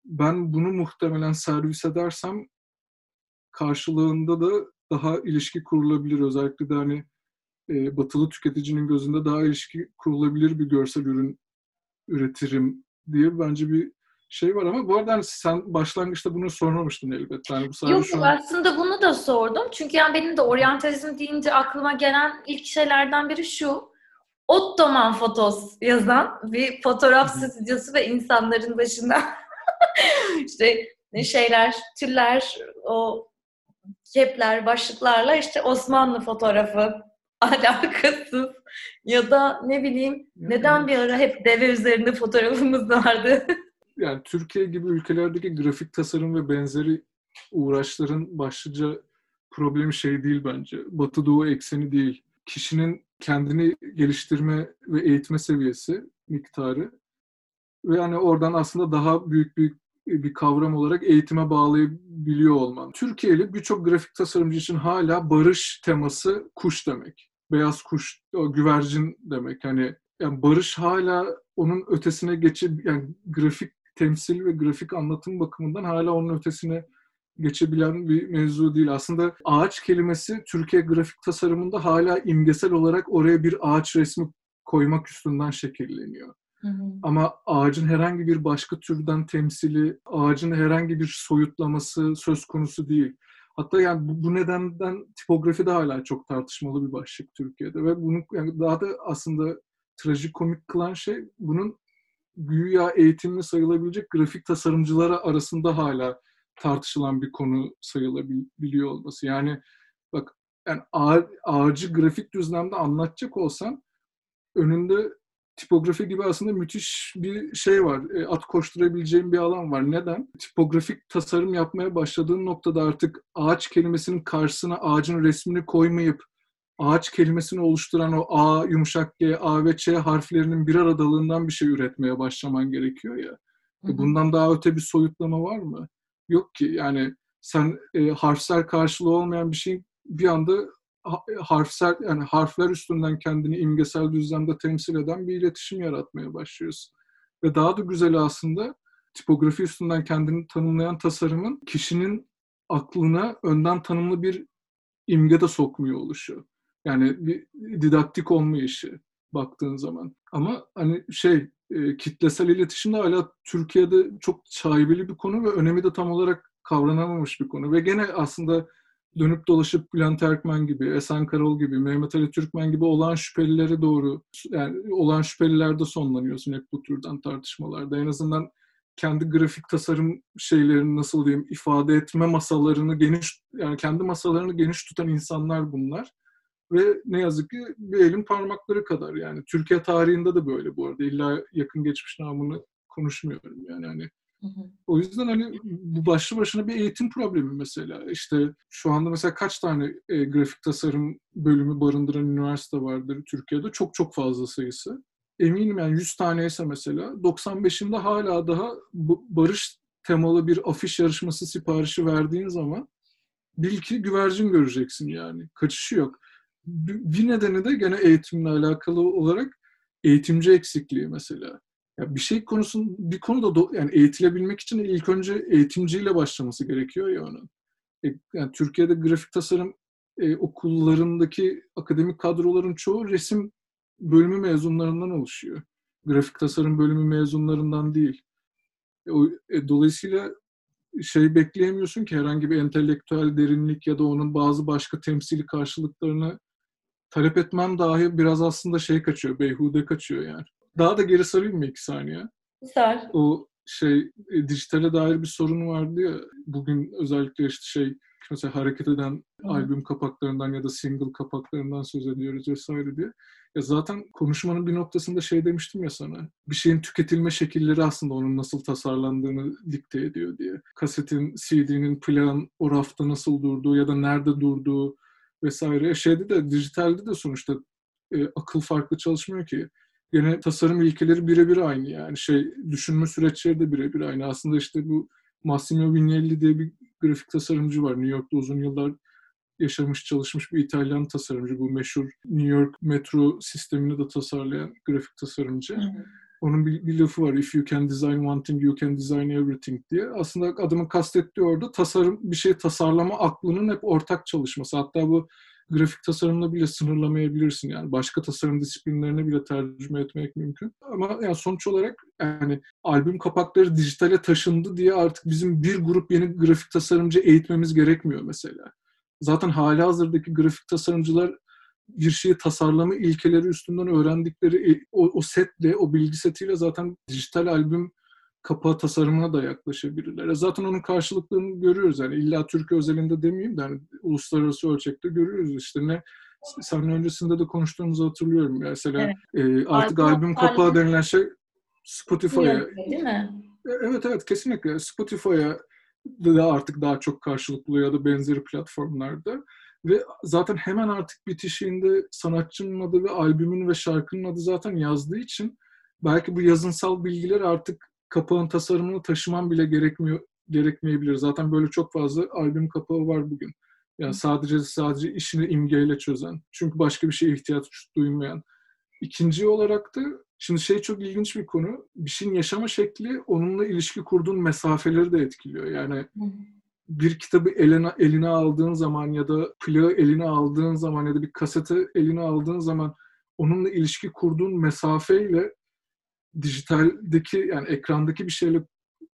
ben bunu muhtemelen servis edersem karşılığında da daha ilişki kurulabilir. Özellikle de hani e, batılı tüketicinin gözünde daha ilişki kurulabilir bir görsel ürün üretirim diye bence bir şey var ama bu arada hani sen başlangıçta bunu sormamıştın elbette. Yani
bu Yok şu an... aslında bunu da sordum. Çünkü yani benim de oryantalizm deyince aklıma gelen ilk şeylerden biri şu. Ottoman Fotos yazan bir fotoğraf stüdyosu ve insanların başında işte ne şeyler, türler, o kepler, başlıklarla işte Osmanlı fotoğrafı alakasız ya da ne bileyim neden bir ara hep deve üzerinde fotoğrafımız vardı.
yani Türkiye gibi ülkelerdeki grafik tasarım ve benzeri uğraşların başlıca problemi şey değil bence. Batı Doğu ekseni değil. Kişinin kendini geliştirme ve eğitme seviyesi, miktarı ve yani oradan aslında daha büyük bir bir kavram olarak eğitime bağlayabiliyor olman. Türkiye'li birçok grafik tasarımcı için hala barış teması kuş demek. Beyaz kuş, güvercin demek. Hani yani barış hala onun ötesine geçip yani grafik temsil ve grafik anlatım bakımından hala onun ötesine geçebilen bir mevzu değil. Aslında ağaç kelimesi Türkiye grafik tasarımında hala imgesel olarak oraya bir ağaç resmi koymak üstünden şekilleniyor. Hı hı. Ama ağacın herhangi bir başka türden temsili, ağacın herhangi bir soyutlaması söz konusu değil. Hatta yani bu, bu nedenden tipografi de hala çok tartışmalı bir başlık Türkiye'de ve bunu yani daha da aslında trajikomik kılan şey bunun güya eğitimli sayılabilecek grafik tasarımcılara arasında hala tartışılan bir konu sayılabiliyor olması. Yani bak yani ağacı grafik düzlemde anlatacak olsan önünde tipografi gibi aslında müthiş bir şey var. E, at koşturabileceğin bir alan var. Neden? Tipografik tasarım yapmaya başladığın noktada artık ağaç kelimesinin karşısına ağacın resmini koymayıp ağaç kelimesini oluşturan o A, yumuşak G, A ve Ç harflerinin bir aradalığından bir şey üretmeye başlaman gerekiyor ya. Hı hı. Bundan daha öte bir soyutlama var mı? Yok ki. Yani sen e, harfsel karşılığı olmayan bir şey bir anda harfsel yani harfler üstünden kendini imgesel düzlemde temsil eden bir iletişim yaratmaya başlıyorsun. Ve daha da güzeli aslında tipografi üstünden kendini tanımlayan tasarımın kişinin aklına önden tanımlı bir imge de sokmuyor oluşu. Yani bir didaktik olmayışı baktığın zaman. Ama hani şey e, kitlesel iletişim de hala Türkiye'de çok şaibeli bir konu ve önemi de tam olarak kavranamamış bir konu. Ve gene aslında dönüp dolaşıp Bülent Erkmen gibi, Esen Karol gibi, Mehmet Ali Türkmen gibi olan şüphelilere doğru, yani olan şüphelilerde sonlanıyorsun hep bu türden tartışmalarda. En azından kendi grafik tasarım şeylerini nasıl diyeyim ifade etme masalarını geniş yani kendi masalarını geniş tutan insanlar bunlar. Ve ne yazık ki bir elin parmakları kadar yani. Türkiye tarihinde de böyle bu arada. İlla yakın geçmiş namını konuşmuyorum yani. Hani o yüzden hani bu başlı başına bir eğitim problemi mesela. İşte şu anda mesela kaç tane e, grafik tasarım bölümü barındıran üniversite vardır Türkiye'de? Çok çok fazla sayısı. Eminim yani 100 taneyse mesela 95'inde hala daha barış temalı bir afiş yarışması siparişi verdiğin zaman bil ki güvercin göreceksin yani. Kaçışı yok. Bir nedeni de gene eğitimle alakalı olarak eğitimci eksikliği mesela. Ya bir şey konusun bir konuda do, yani eğitilebilmek için ilk önce eğitimciyle başlaması gerekiyor ya onun. E, yani Türkiye'de grafik tasarım e, okullarındaki akademik kadroların çoğu resim bölümü mezunlarından oluşuyor. Grafik tasarım bölümü mezunlarından değil. E, o, e, dolayısıyla şey bekleyemiyorsun ki herhangi bir entelektüel derinlik ya da onun bazı başka temsili karşılıklarını talep etmem dahi biraz aslında şey kaçıyor, beyhude kaçıyor yani. Daha da geri sarayım mı iki saniye?
Sar.
O şey e, dijitale dair bir sorun vardı ya bugün özellikle işte şey mesela hareket eden Hı. albüm kapaklarından ya da single kapaklarından söz ediyoruz vesaire diye. Ya zaten konuşmanın bir noktasında şey demiştim ya sana. Bir şeyin tüketilme şekilleri aslında onun nasıl tasarlandığını dikte ediyor diye. Kasetin, CD'nin, plan o rafta nasıl durduğu ya da nerede durduğu vesaire. Şeyde de dijitalde de sonuçta e, akıl farklı çalışmıyor ki. Yine tasarım ilkeleri birebir aynı yani şey düşünme süreçleri de birebir aynı. Aslında işte bu Massimo Vignelli diye bir grafik tasarımcı var. New York'ta uzun yıllar yaşamış, çalışmış bir İtalyan tasarımcı. Bu meşhur New York metro sistemini de tasarlayan grafik tasarımcı. Hı hı. Onun bir, bir lafı var. If you can design one thing, you can design everything diye. Aslında adamın kastettiği orada tasarım, bir şey tasarlama aklının hep ortak çalışması. Hatta bu grafik tasarımla bile sınırlamayabilirsin yani. Başka tasarım disiplinlerine bile tercüme etmek mümkün. Ama yani sonuç olarak yani albüm kapakları dijitale taşındı diye artık bizim bir grup yeni grafik tasarımcı eğitmemiz gerekmiyor mesela. Zaten hali hazırdaki grafik tasarımcılar bir şeyi tasarlama ilkeleri üstünden öğrendikleri e, o, o setle, o bilgi setiyle zaten dijital albüm kapağı tasarımına da yaklaşabilirler. Zaten onun karşılıklarını görüyoruz. Yani illa Türkiye özelinde demeyeyim de hani uluslararası ölçekte görüyoruz. İşte ne sen öncesinde de konuştuğumuzu hatırlıyorum. Mesela evet. e, artık albüm, albüm kapağı denilen şey Spotify'a.
Değil mi?
E, evet evet kesinlikle. Spotify'a da artık daha çok karşılıklı ya da benzeri platformlarda. Ve zaten hemen artık bitişiğinde sanatçının adı ve albümün ve şarkının adı zaten yazdığı için belki bu yazınsal bilgiler artık kapağın tasarımını taşıman bile gerekmiyor gerekmeyebilir. Zaten böyle çok fazla albüm kapağı var bugün. Yani sadece sadece işini imgeyle çözen. Çünkü başka bir şeye ihtiyaç duymayan. İkinci olarak da şimdi şey çok ilginç bir konu. Bir şeyin yaşama şekli onunla ilişki kurduğun mesafeleri de etkiliyor. Yani bir kitabı eline, eline aldığın zaman ya da plağı eline aldığın zaman ya da bir kaseti eline aldığın zaman onunla ilişki kurduğun mesafeyle dijitaldeki yani ekrandaki bir şeyle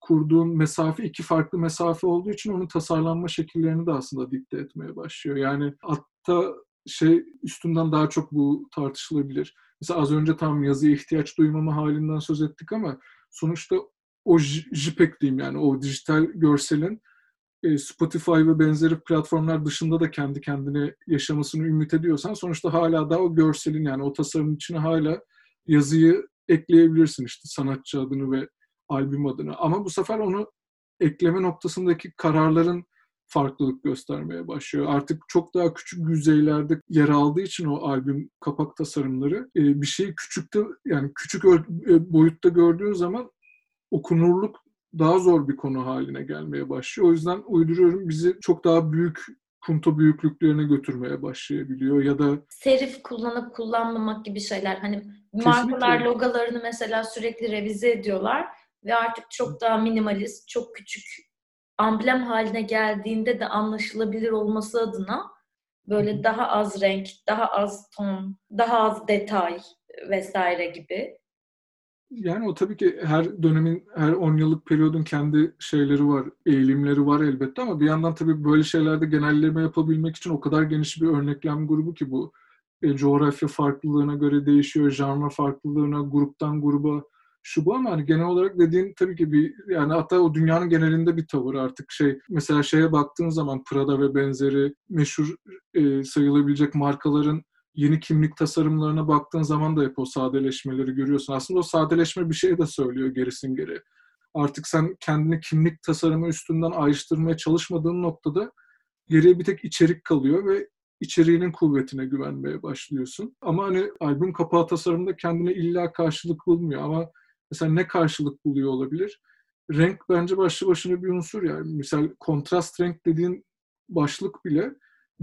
kurduğun mesafe iki farklı mesafe olduğu için onun tasarlanma şekillerini de aslında dikte etmeye başlıyor. Yani hatta şey üstünden daha çok bu tartışılabilir. Mesela az önce tam yazıya ihtiyaç duymama halinden söz ettik ama sonuçta o JPEG diyeyim yani o dijital görselin e, Spotify ve benzeri platformlar dışında da kendi kendine yaşamasını ümit ediyorsan sonuçta hala da o görselin yani o tasarımın içine hala yazıyı ekleyebilirsin işte sanatçı adını ve albüm adını. Ama bu sefer onu ekleme noktasındaki kararların farklılık göstermeye başlıyor. Artık çok daha küçük yüzeylerde yer aldığı için o albüm kapak tasarımları e, bir şeyi küçükte yani küçük e, boyutta gördüğün zaman okunurluk daha zor bir konu haline gelmeye başlıyor. O yüzden uyduruyorum bizi çok daha büyük punto büyüklüklerine götürmeye başlayabiliyor ya da
serif kullanıp kullanmamak gibi şeyler. Hani Kesinlikle. markalar logolarını mesela sürekli revize ediyorlar ve artık çok daha minimalist, çok küçük amblem haline geldiğinde de anlaşılabilir olması adına böyle daha az renk, daha az ton, daha az detay vesaire gibi.
Yani o tabii ki her dönemin, her 10 yıllık periyodun kendi şeyleri var, eğilimleri var elbette ama bir yandan tabii böyle şeylerde genelleme yapabilmek için o kadar geniş bir örneklem grubu ki bu. E, coğrafya farklılığına göre değişiyor, janra farklılığına, gruptan gruba şu bu ama hani genel olarak dediğin tabii ki bir yani hatta o dünyanın genelinde bir tavır artık şey mesela şeye baktığın zaman Prada ve benzeri meşhur e, sayılabilecek markaların yeni kimlik tasarımlarına baktığın zaman da hep o sadeleşmeleri görüyorsun. Aslında o sadeleşme bir şey de söylüyor gerisin geri. Artık sen kendini kimlik tasarımı üstünden ayrıştırmaya çalışmadığın noktada geriye bir tek içerik kalıyor ve içeriğinin kuvvetine güvenmeye başlıyorsun. Ama hani albüm kapağı tasarımında kendine illa karşılık bulmuyor ama mesela ne karşılık buluyor olabilir? Renk bence başlı başına bir unsur yani. Misal kontrast renk dediğin başlık bile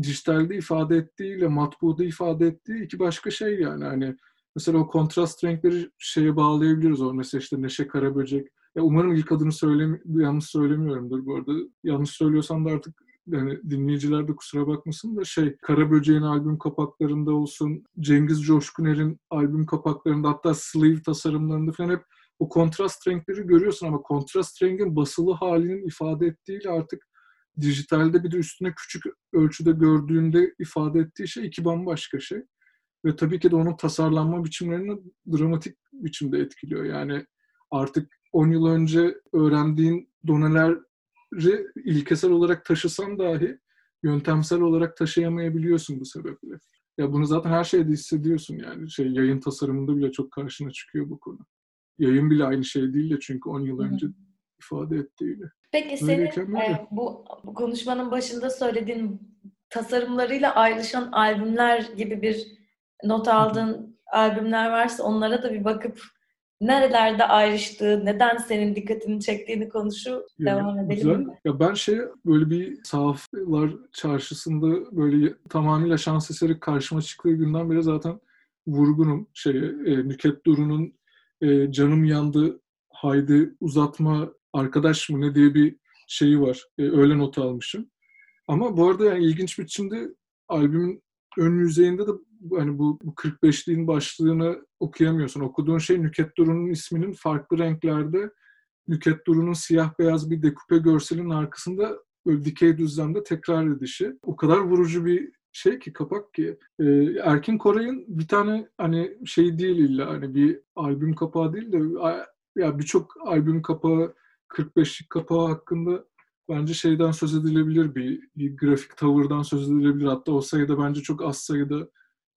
dijitalde ifade ettiğiyle matbuada ifade ettiği iki başka şey yani. Hani mesela o kontrast renkleri şeye bağlayabiliriz o mesela işte Neşe Karaböcek. Ya umarım ilk adını söylemi yanlış söylemiyorumdur bu arada. Yanlış söylüyorsam da artık yani dinleyiciler de kusura bakmasın da şey Karaböcek'in albüm kapaklarında olsun, Cengiz Coşkuner'in albüm kapaklarında hatta sleeve tasarımlarında falan hep o kontrast renkleri görüyorsun ama kontrast rengin basılı halinin ifade ettiğiyle artık dijitalde bir de üstüne küçük ölçüde gördüğünde ifade ettiği şey iki bambaşka şey. Ve tabii ki de onun tasarlanma biçimlerini dramatik biçimde etkiliyor. Yani artık 10 yıl önce öğrendiğin doneleri ilkesel olarak taşısan dahi yöntemsel olarak taşıyamayabiliyorsun bu sebeple. Ya bunu zaten her şeyde hissediyorsun yani. Şey yayın tasarımında bile çok karşına çıkıyor bu konu. Yayın bile aynı şey değil de çünkü 10 yıl önce ifade ettiğiyle.
Peki senin e, bu, bu konuşmanın başında söylediğin tasarımlarıyla ayrışan albümler gibi bir not aldığın albümler varsa onlara da bir bakıp nerelerde ayrıştığı, neden senin dikkatini çektiğini konuşu yani, devam edelim. Güzel.
Ya ben şey böyle bir sahaflar çarşısında böyle tamamıyla şans eseri karşıma çıktığı günden beri zaten vurgunum. Şey, e, Nüket Duru'nun e, Canım Yandı Haydi uzatma arkadaş mı ne diye bir şeyi var. E, öyle not almışım. Ama bu arada yani ilginç biçimde albümün ön yüzeyinde de hani bu, bu 45'liğin başlığını okuyamıyorsun. Okuduğun şey Nüket Duru'nun isminin farklı renklerde Nüket Duru'nun siyah beyaz bir dekupe görselin arkasında böyle dikey düzlemde tekrar edişi. O kadar vurucu bir şey ki kapak ki e, Erkin Koray'ın bir tane hani şey değil illa hani bir albüm kapağı değil de ya birçok albüm kapağı 45'lik kapağı hakkında bence şeyden söz edilebilir bir, bir grafik tavırdan söz edilebilir. Hatta o sayıda bence çok az sayıda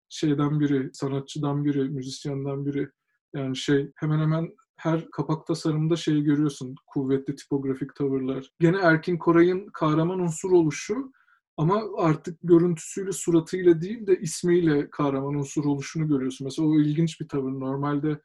şeyden biri, sanatçıdan biri, müzisyenden biri. Yani şey hemen hemen her kapak tasarımında şeyi görüyorsun. Kuvvetli tipografik tavırlar. Gene Erkin Koray'ın kahraman unsur oluşu ama artık görüntüsüyle, suratıyla değil de ismiyle kahraman unsur oluşunu görüyorsun. Mesela o ilginç bir tavır. Normalde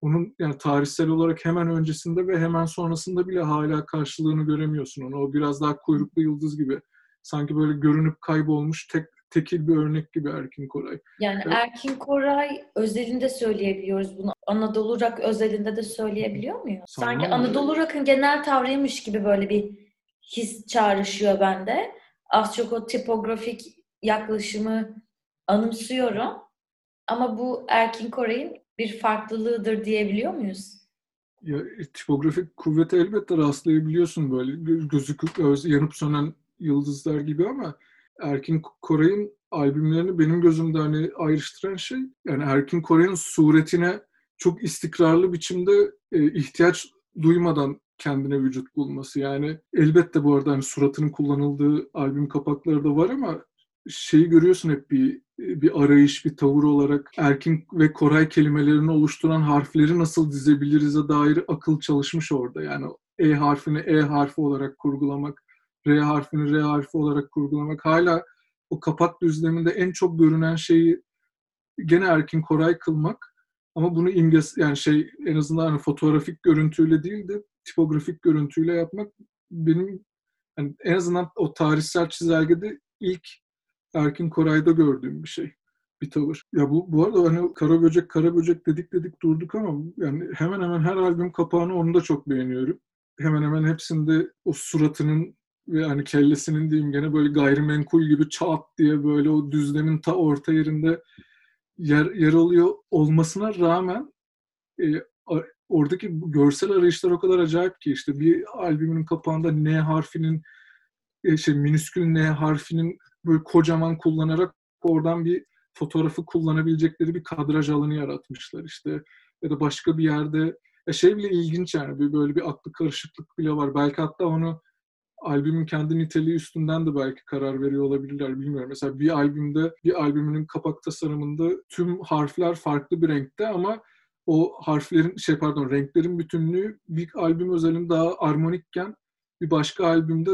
onun yani tarihsel olarak hemen öncesinde ve hemen sonrasında bile hala karşılığını göremiyorsun onu. O biraz daha kuyruklu yıldız gibi. Sanki böyle görünüp kaybolmuş tek tekil bir örnek gibi Erkin Koray.
Yani evet. Erkin Koray özelinde söyleyebiliyoruz bunu. Anadolu Rock özelinde de söyleyebiliyor muyuz? Sanki Sanki Anadolu Rock'ın genel tavrıymış gibi böyle bir his çağrışıyor bende. Az çok o tipografik yaklaşımı anımsıyorum. Ama bu Erkin Koray'ın bir farklılığıdır diyebiliyor muyuz?
Ya, e, tipografik kuvvete elbette rastlayabiliyorsun böyle gözüküp yanıp sönen yıldızlar gibi ama Erkin Koray'ın albümlerini benim gözümde hani ayrıştıran şey yani Erkin Koray'ın suretine çok istikrarlı biçimde e, ihtiyaç duymadan kendine vücut bulması. Yani elbette bu arada hani suratının kullanıldığı albüm kapakları da var ama şeyi görüyorsun hep bir bir arayış, bir tavır olarak Erkin ve Koray kelimelerini oluşturan harfleri nasıl dizebiliriz'e dair akıl çalışmış orada. Yani E harfini E harfi olarak kurgulamak, R harfini R harfi olarak kurgulamak. Hala o kapak düzleminde en çok görünen şeyi gene Erkin Koray kılmak. Ama bunu imges yani şey en azından hani fotoğrafik görüntüyle değil de tipografik görüntüyle yapmak benim yani en azından o tarihsel çizelgede ilk Erkin Koray'da gördüğüm bir şey. Bir tavır. Ya bu, bu arada hani kara böcek kara böcek dedik dedik durduk ama yani hemen hemen her albüm kapağını onu da çok beğeniyorum. Hemen hemen hepsinde o suratının ve hani kellesinin diyeyim gene böyle gayrimenkul gibi çat diye böyle o düzlemin ta orta yerinde yer, yer alıyor olmasına rağmen e, oradaki görsel arayışlar o kadar acayip ki işte bir albümün kapağında N harfinin e, şey minüskül N harfinin böyle kocaman kullanarak oradan bir fotoğrafı kullanabilecekleri bir kadraj alanı yaratmışlar işte ya da başka bir yerde ya şey bile ilginç yani bir böyle bir aklı karışıklık bile var. Belki hatta onu albümün kendi niteliği üstünden de belki karar veriyor olabilirler bilmiyorum. Mesela bir albümde bir albümünün kapak tasarımında tüm harfler farklı bir renkte ama o harflerin şey pardon renklerin bütünlüğü bir albüm özelinde daha armonikken bir başka albümde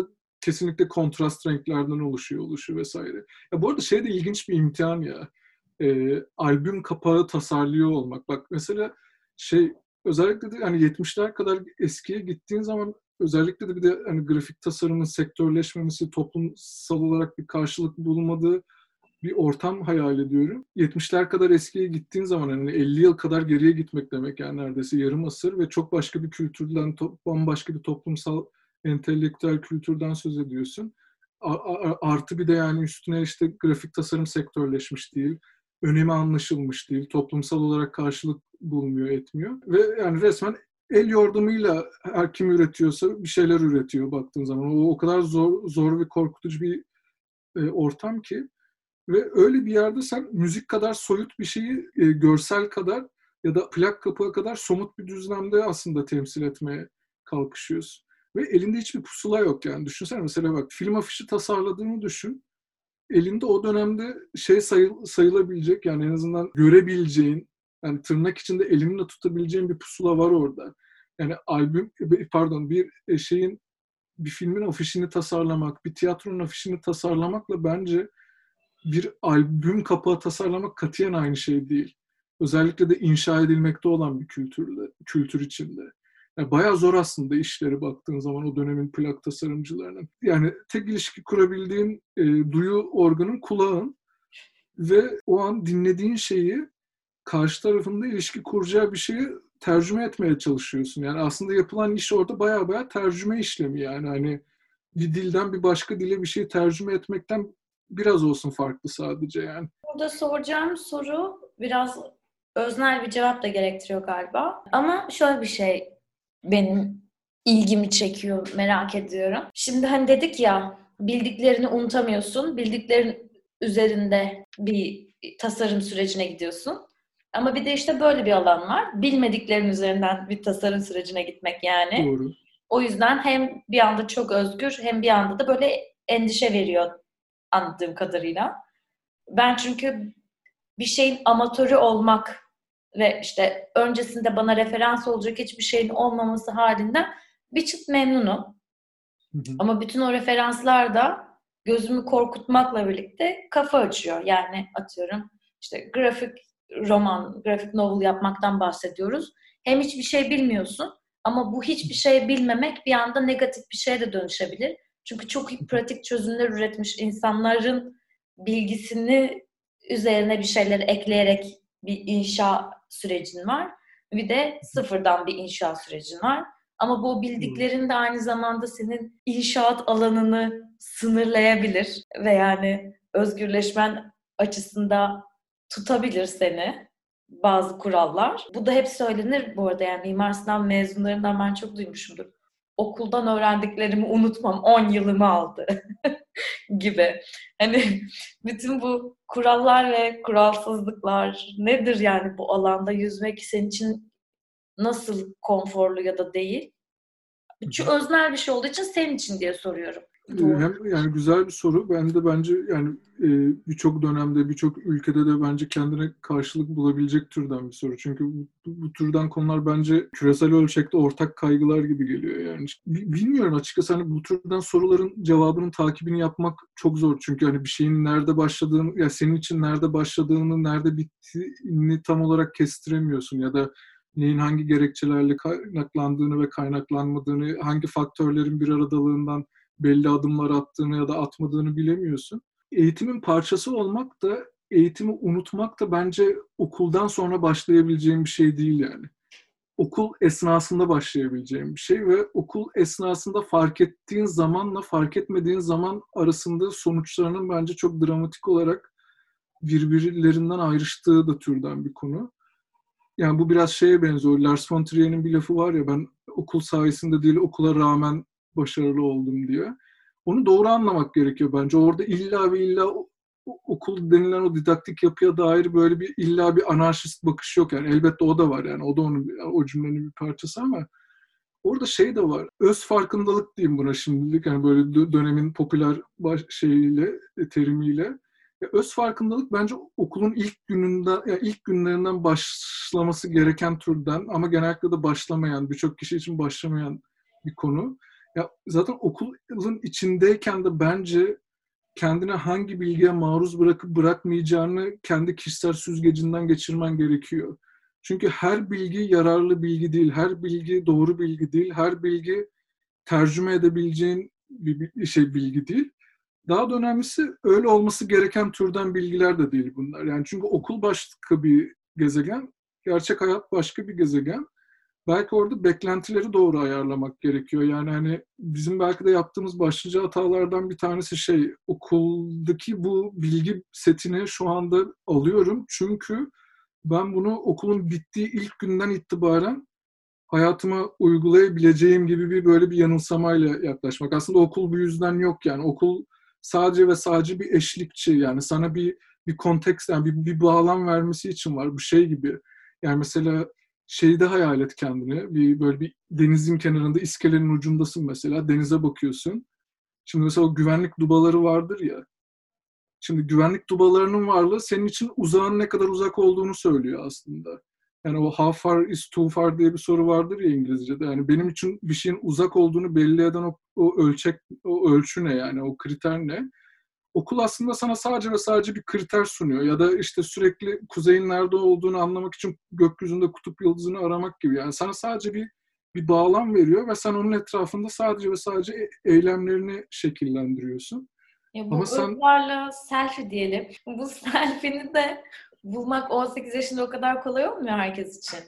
kesinlikle kontrast renklerden oluşuyor oluşu vesaire. Ya bu arada şey de ilginç bir imtihan ya. E, albüm kapağı tasarlıyor olmak. Bak mesela şey özellikle de hani 70'ler kadar eskiye gittiğin zaman özellikle de bir de hani grafik tasarımın sektörleşmemesi, toplumsal olarak bir karşılık bulmadığı bir ortam hayal ediyorum. 70'ler kadar eskiye gittiğin zaman hani 50 yıl kadar geriye gitmek demek yani neredeyse yarım asır ve çok başka bir kültürden, bambaşka bir toplumsal entelektüel kültürden söz ediyorsun. Artı bir de yani üstüne işte grafik tasarım sektörleşmiş değil. Önemi anlaşılmış değil. Toplumsal olarak karşılık bulmuyor, etmiyor. Ve yani resmen el yordamıyla her kim üretiyorsa bir şeyler üretiyor baktığın zaman. O o kadar zor zor ve korkutucu bir e, ortam ki ve öyle bir yerde sen müzik kadar soyut bir şeyi e, görsel kadar ya da plak kapağı kadar somut bir düzlemde aslında temsil etmeye kalkışıyorsun. Ve elinde hiçbir pusula yok yani. Düşünsene mesela bak film afişi tasarladığını düşün. Elinde o dönemde şey sayıl, sayılabilecek yani en azından görebileceğin yani tırnak içinde elinle tutabileceğin bir pusula var orada. Yani albüm pardon bir e, şeyin bir filmin afişini tasarlamak, bir tiyatronun afişini tasarlamakla bence bir albüm kapağı tasarlamak katiyen aynı şey değil. Özellikle de inşa edilmekte olan bir kültürle, kültür içinde. Yani bayağı zor aslında işleri baktığın zaman o dönemin plak tasarımcılarının. Yani tek ilişki kurabildiğin e, duyu organın kulağın ve o an dinlediğin şeyi karşı tarafında ilişki kuracağı bir şeyi tercüme etmeye çalışıyorsun. Yani aslında yapılan iş orada bayağı bayağı tercüme işlemi yani hani bir dilden bir başka dile bir şeyi tercüme etmekten biraz olsun farklı sadece yani.
Burada soracağım soru biraz öznel bir cevap da gerektiriyor galiba. Ama şöyle bir şey benim ilgimi çekiyor, merak ediyorum. Şimdi hani dedik ya bildiklerini unutamıyorsun. Bildiklerin üzerinde bir tasarım sürecine gidiyorsun. Ama bir de işte böyle bir alan var. Bilmediklerin üzerinden bir tasarım sürecine gitmek yani.
Doğru.
O yüzden hem bir anda çok özgür hem bir anda da böyle endişe veriyor anladığım kadarıyla. Ben çünkü bir şeyin amatörü olmak ve işte öncesinde bana referans olacak hiçbir şeyin olmaması halinden bir çıt memnunum. Hı hı. Ama bütün o referanslar da gözümü korkutmakla birlikte kafa açıyor. Yani atıyorum işte grafik roman, grafik novel yapmaktan bahsediyoruz. Hem hiçbir şey bilmiyorsun ama bu hiçbir şey bilmemek bir anda negatif bir şeye de dönüşebilir. Çünkü çok iyi pratik çözümler üretmiş insanların bilgisini üzerine bir şeyler ekleyerek bir inşa sürecin var. Bir de sıfırdan bir inşa sürecin var. Ama bu bildiklerin de aynı zamanda senin inşaat alanını sınırlayabilir ve yani özgürleşmen açısında tutabilir seni bazı kurallar. Bu da hep söylenir bu arada yani Mimar Sinan mezunlarından ben çok duymuşumdur. Okuldan öğrendiklerimi unutmam 10 yılımı aldı gibi. Hani bütün bu kurallar ve kuralsızlıklar nedir yani bu alanda yüzmek senin için nasıl konforlu ya da değil? Çünkü öznel bir şey olduğu için senin için diye soruyorum.
Ee, hem yani güzel bir soru. Ben de bence yani e, birçok dönemde, birçok ülkede de bence kendine karşılık bulabilecek türden bir soru. Çünkü bu, bu türden konular bence küresel ölçekte ortak kaygılar gibi geliyor. Yani bilmiyorum açıkçası hani bu türden soruların cevabının takibini yapmak çok zor. Çünkü hani bir şeyin nerede başladığını, ya senin için nerede başladığını, nerede bittiğini tam olarak kestiremiyorsun ya da neyin hangi gerekçelerle kaynaklandığını ve kaynaklanmadığını, hangi faktörlerin bir aradalığından belli adımlar attığını ya da atmadığını bilemiyorsun. Eğitimin parçası olmak da eğitimi unutmak da bence okuldan sonra başlayabileceğim bir şey değil yani. Okul esnasında başlayabileceğim bir şey ve okul esnasında fark ettiğin zamanla fark etmediğin zaman arasında sonuçlarının bence çok dramatik olarak birbirlerinden ayrıştığı da türden bir konu. Yani bu biraz şeye benziyor. Lars von Trier'in bir lafı var ya ben okul sayesinde değil okula rağmen başarılı oldum diye. Onu doğru anlamak gerekiyor bence. Orada illa ve illa okul denilen o didaktik yapıya dair böyle bir illa bir anarşist bakış yok yani. Elbette o da var yani. O da onun o cümlenin bir parçası ama orada şey de var. Öz farkındalık diyeyim buna şimdilik. Yani böyle dönemin popüler baş, şeyiyle, terimiyle. Ya öz farkındalık bence okulun ilk gününden, yani ilk günlerinden başlaması gereken türden ama genellikle de başlamayan, birçok kişi için başlamayan bir konu. Ya zaten okulun içindeyken de bence kendine hangi bilgiye maruz bırakıp bırakmayacağını kendi kişisel süzgecinden geçirmen gerekiyor. Çünkü her bilgi yararlı bilgi değil, her bilgi doğru bilgi değil, her bilgi tercüme edebileceğin bir şey bilgi değil. Daha da önemlisi öyle olması gereken türden bilgiler de değil bunlar. Yani çünkü okul başka bir gezegen, gerçek hayat başka bir gezegen belki orada beklentileri doğru ayarlamak gerekiyor. Yani hani bizim belki de yaptığımız başlıca hatalardan bir tanesi şey okuldaki bu bilgi setini şu anda alıyorum. Çünkü ben bunu okulun bittiği ilk günden itibaren hayatıma uygulayabileceğim gibi bir böyle bir yanılsamayla yaklaşmak. Aslında okul bu yüzden yok yani. Okul sadece ve sadece bir eşlikçi yani sana bir bir konteks yani bir, bir bağlam vermesi için var. Bu şey gibi. Yani mesela şeyde hayal et kendini. Bir böyle bir denizin kenarında iskelenin ucundasın mesela. Denize bakıyorsun. Şimdi mesela o güvenlik dubaları vardır ya. Şimdi güvenlik dubalarının varlığı senin için uzağın ne kadar uzak olduğunu söylüyor aslında. Yani o how far is too far diye bir soru vardır ya İngilizce'de. Yani benim için bir şeyin uzak olduğunu belli eden o, o ölçek, o ölçü ne yani, o kriter ne? Okul aslında sana sadece ve sadece bir kriter sunuyor. Ya da işte sürekli kuzeyin nerede olduğunu anlamak için gökyüzünde kutup yıldızını aramak gibi. Yani sana sadece bir bir bağlam veriyor ve sen onun etrafında sadece ve sadece e, eylemlerini şekillendiriyorsun.
Ya bu Ama sen... varlığı selfie diyelim. Bu selfie'ni de bulmak 18 yaşında o kadar kolay olmuyor herkes için.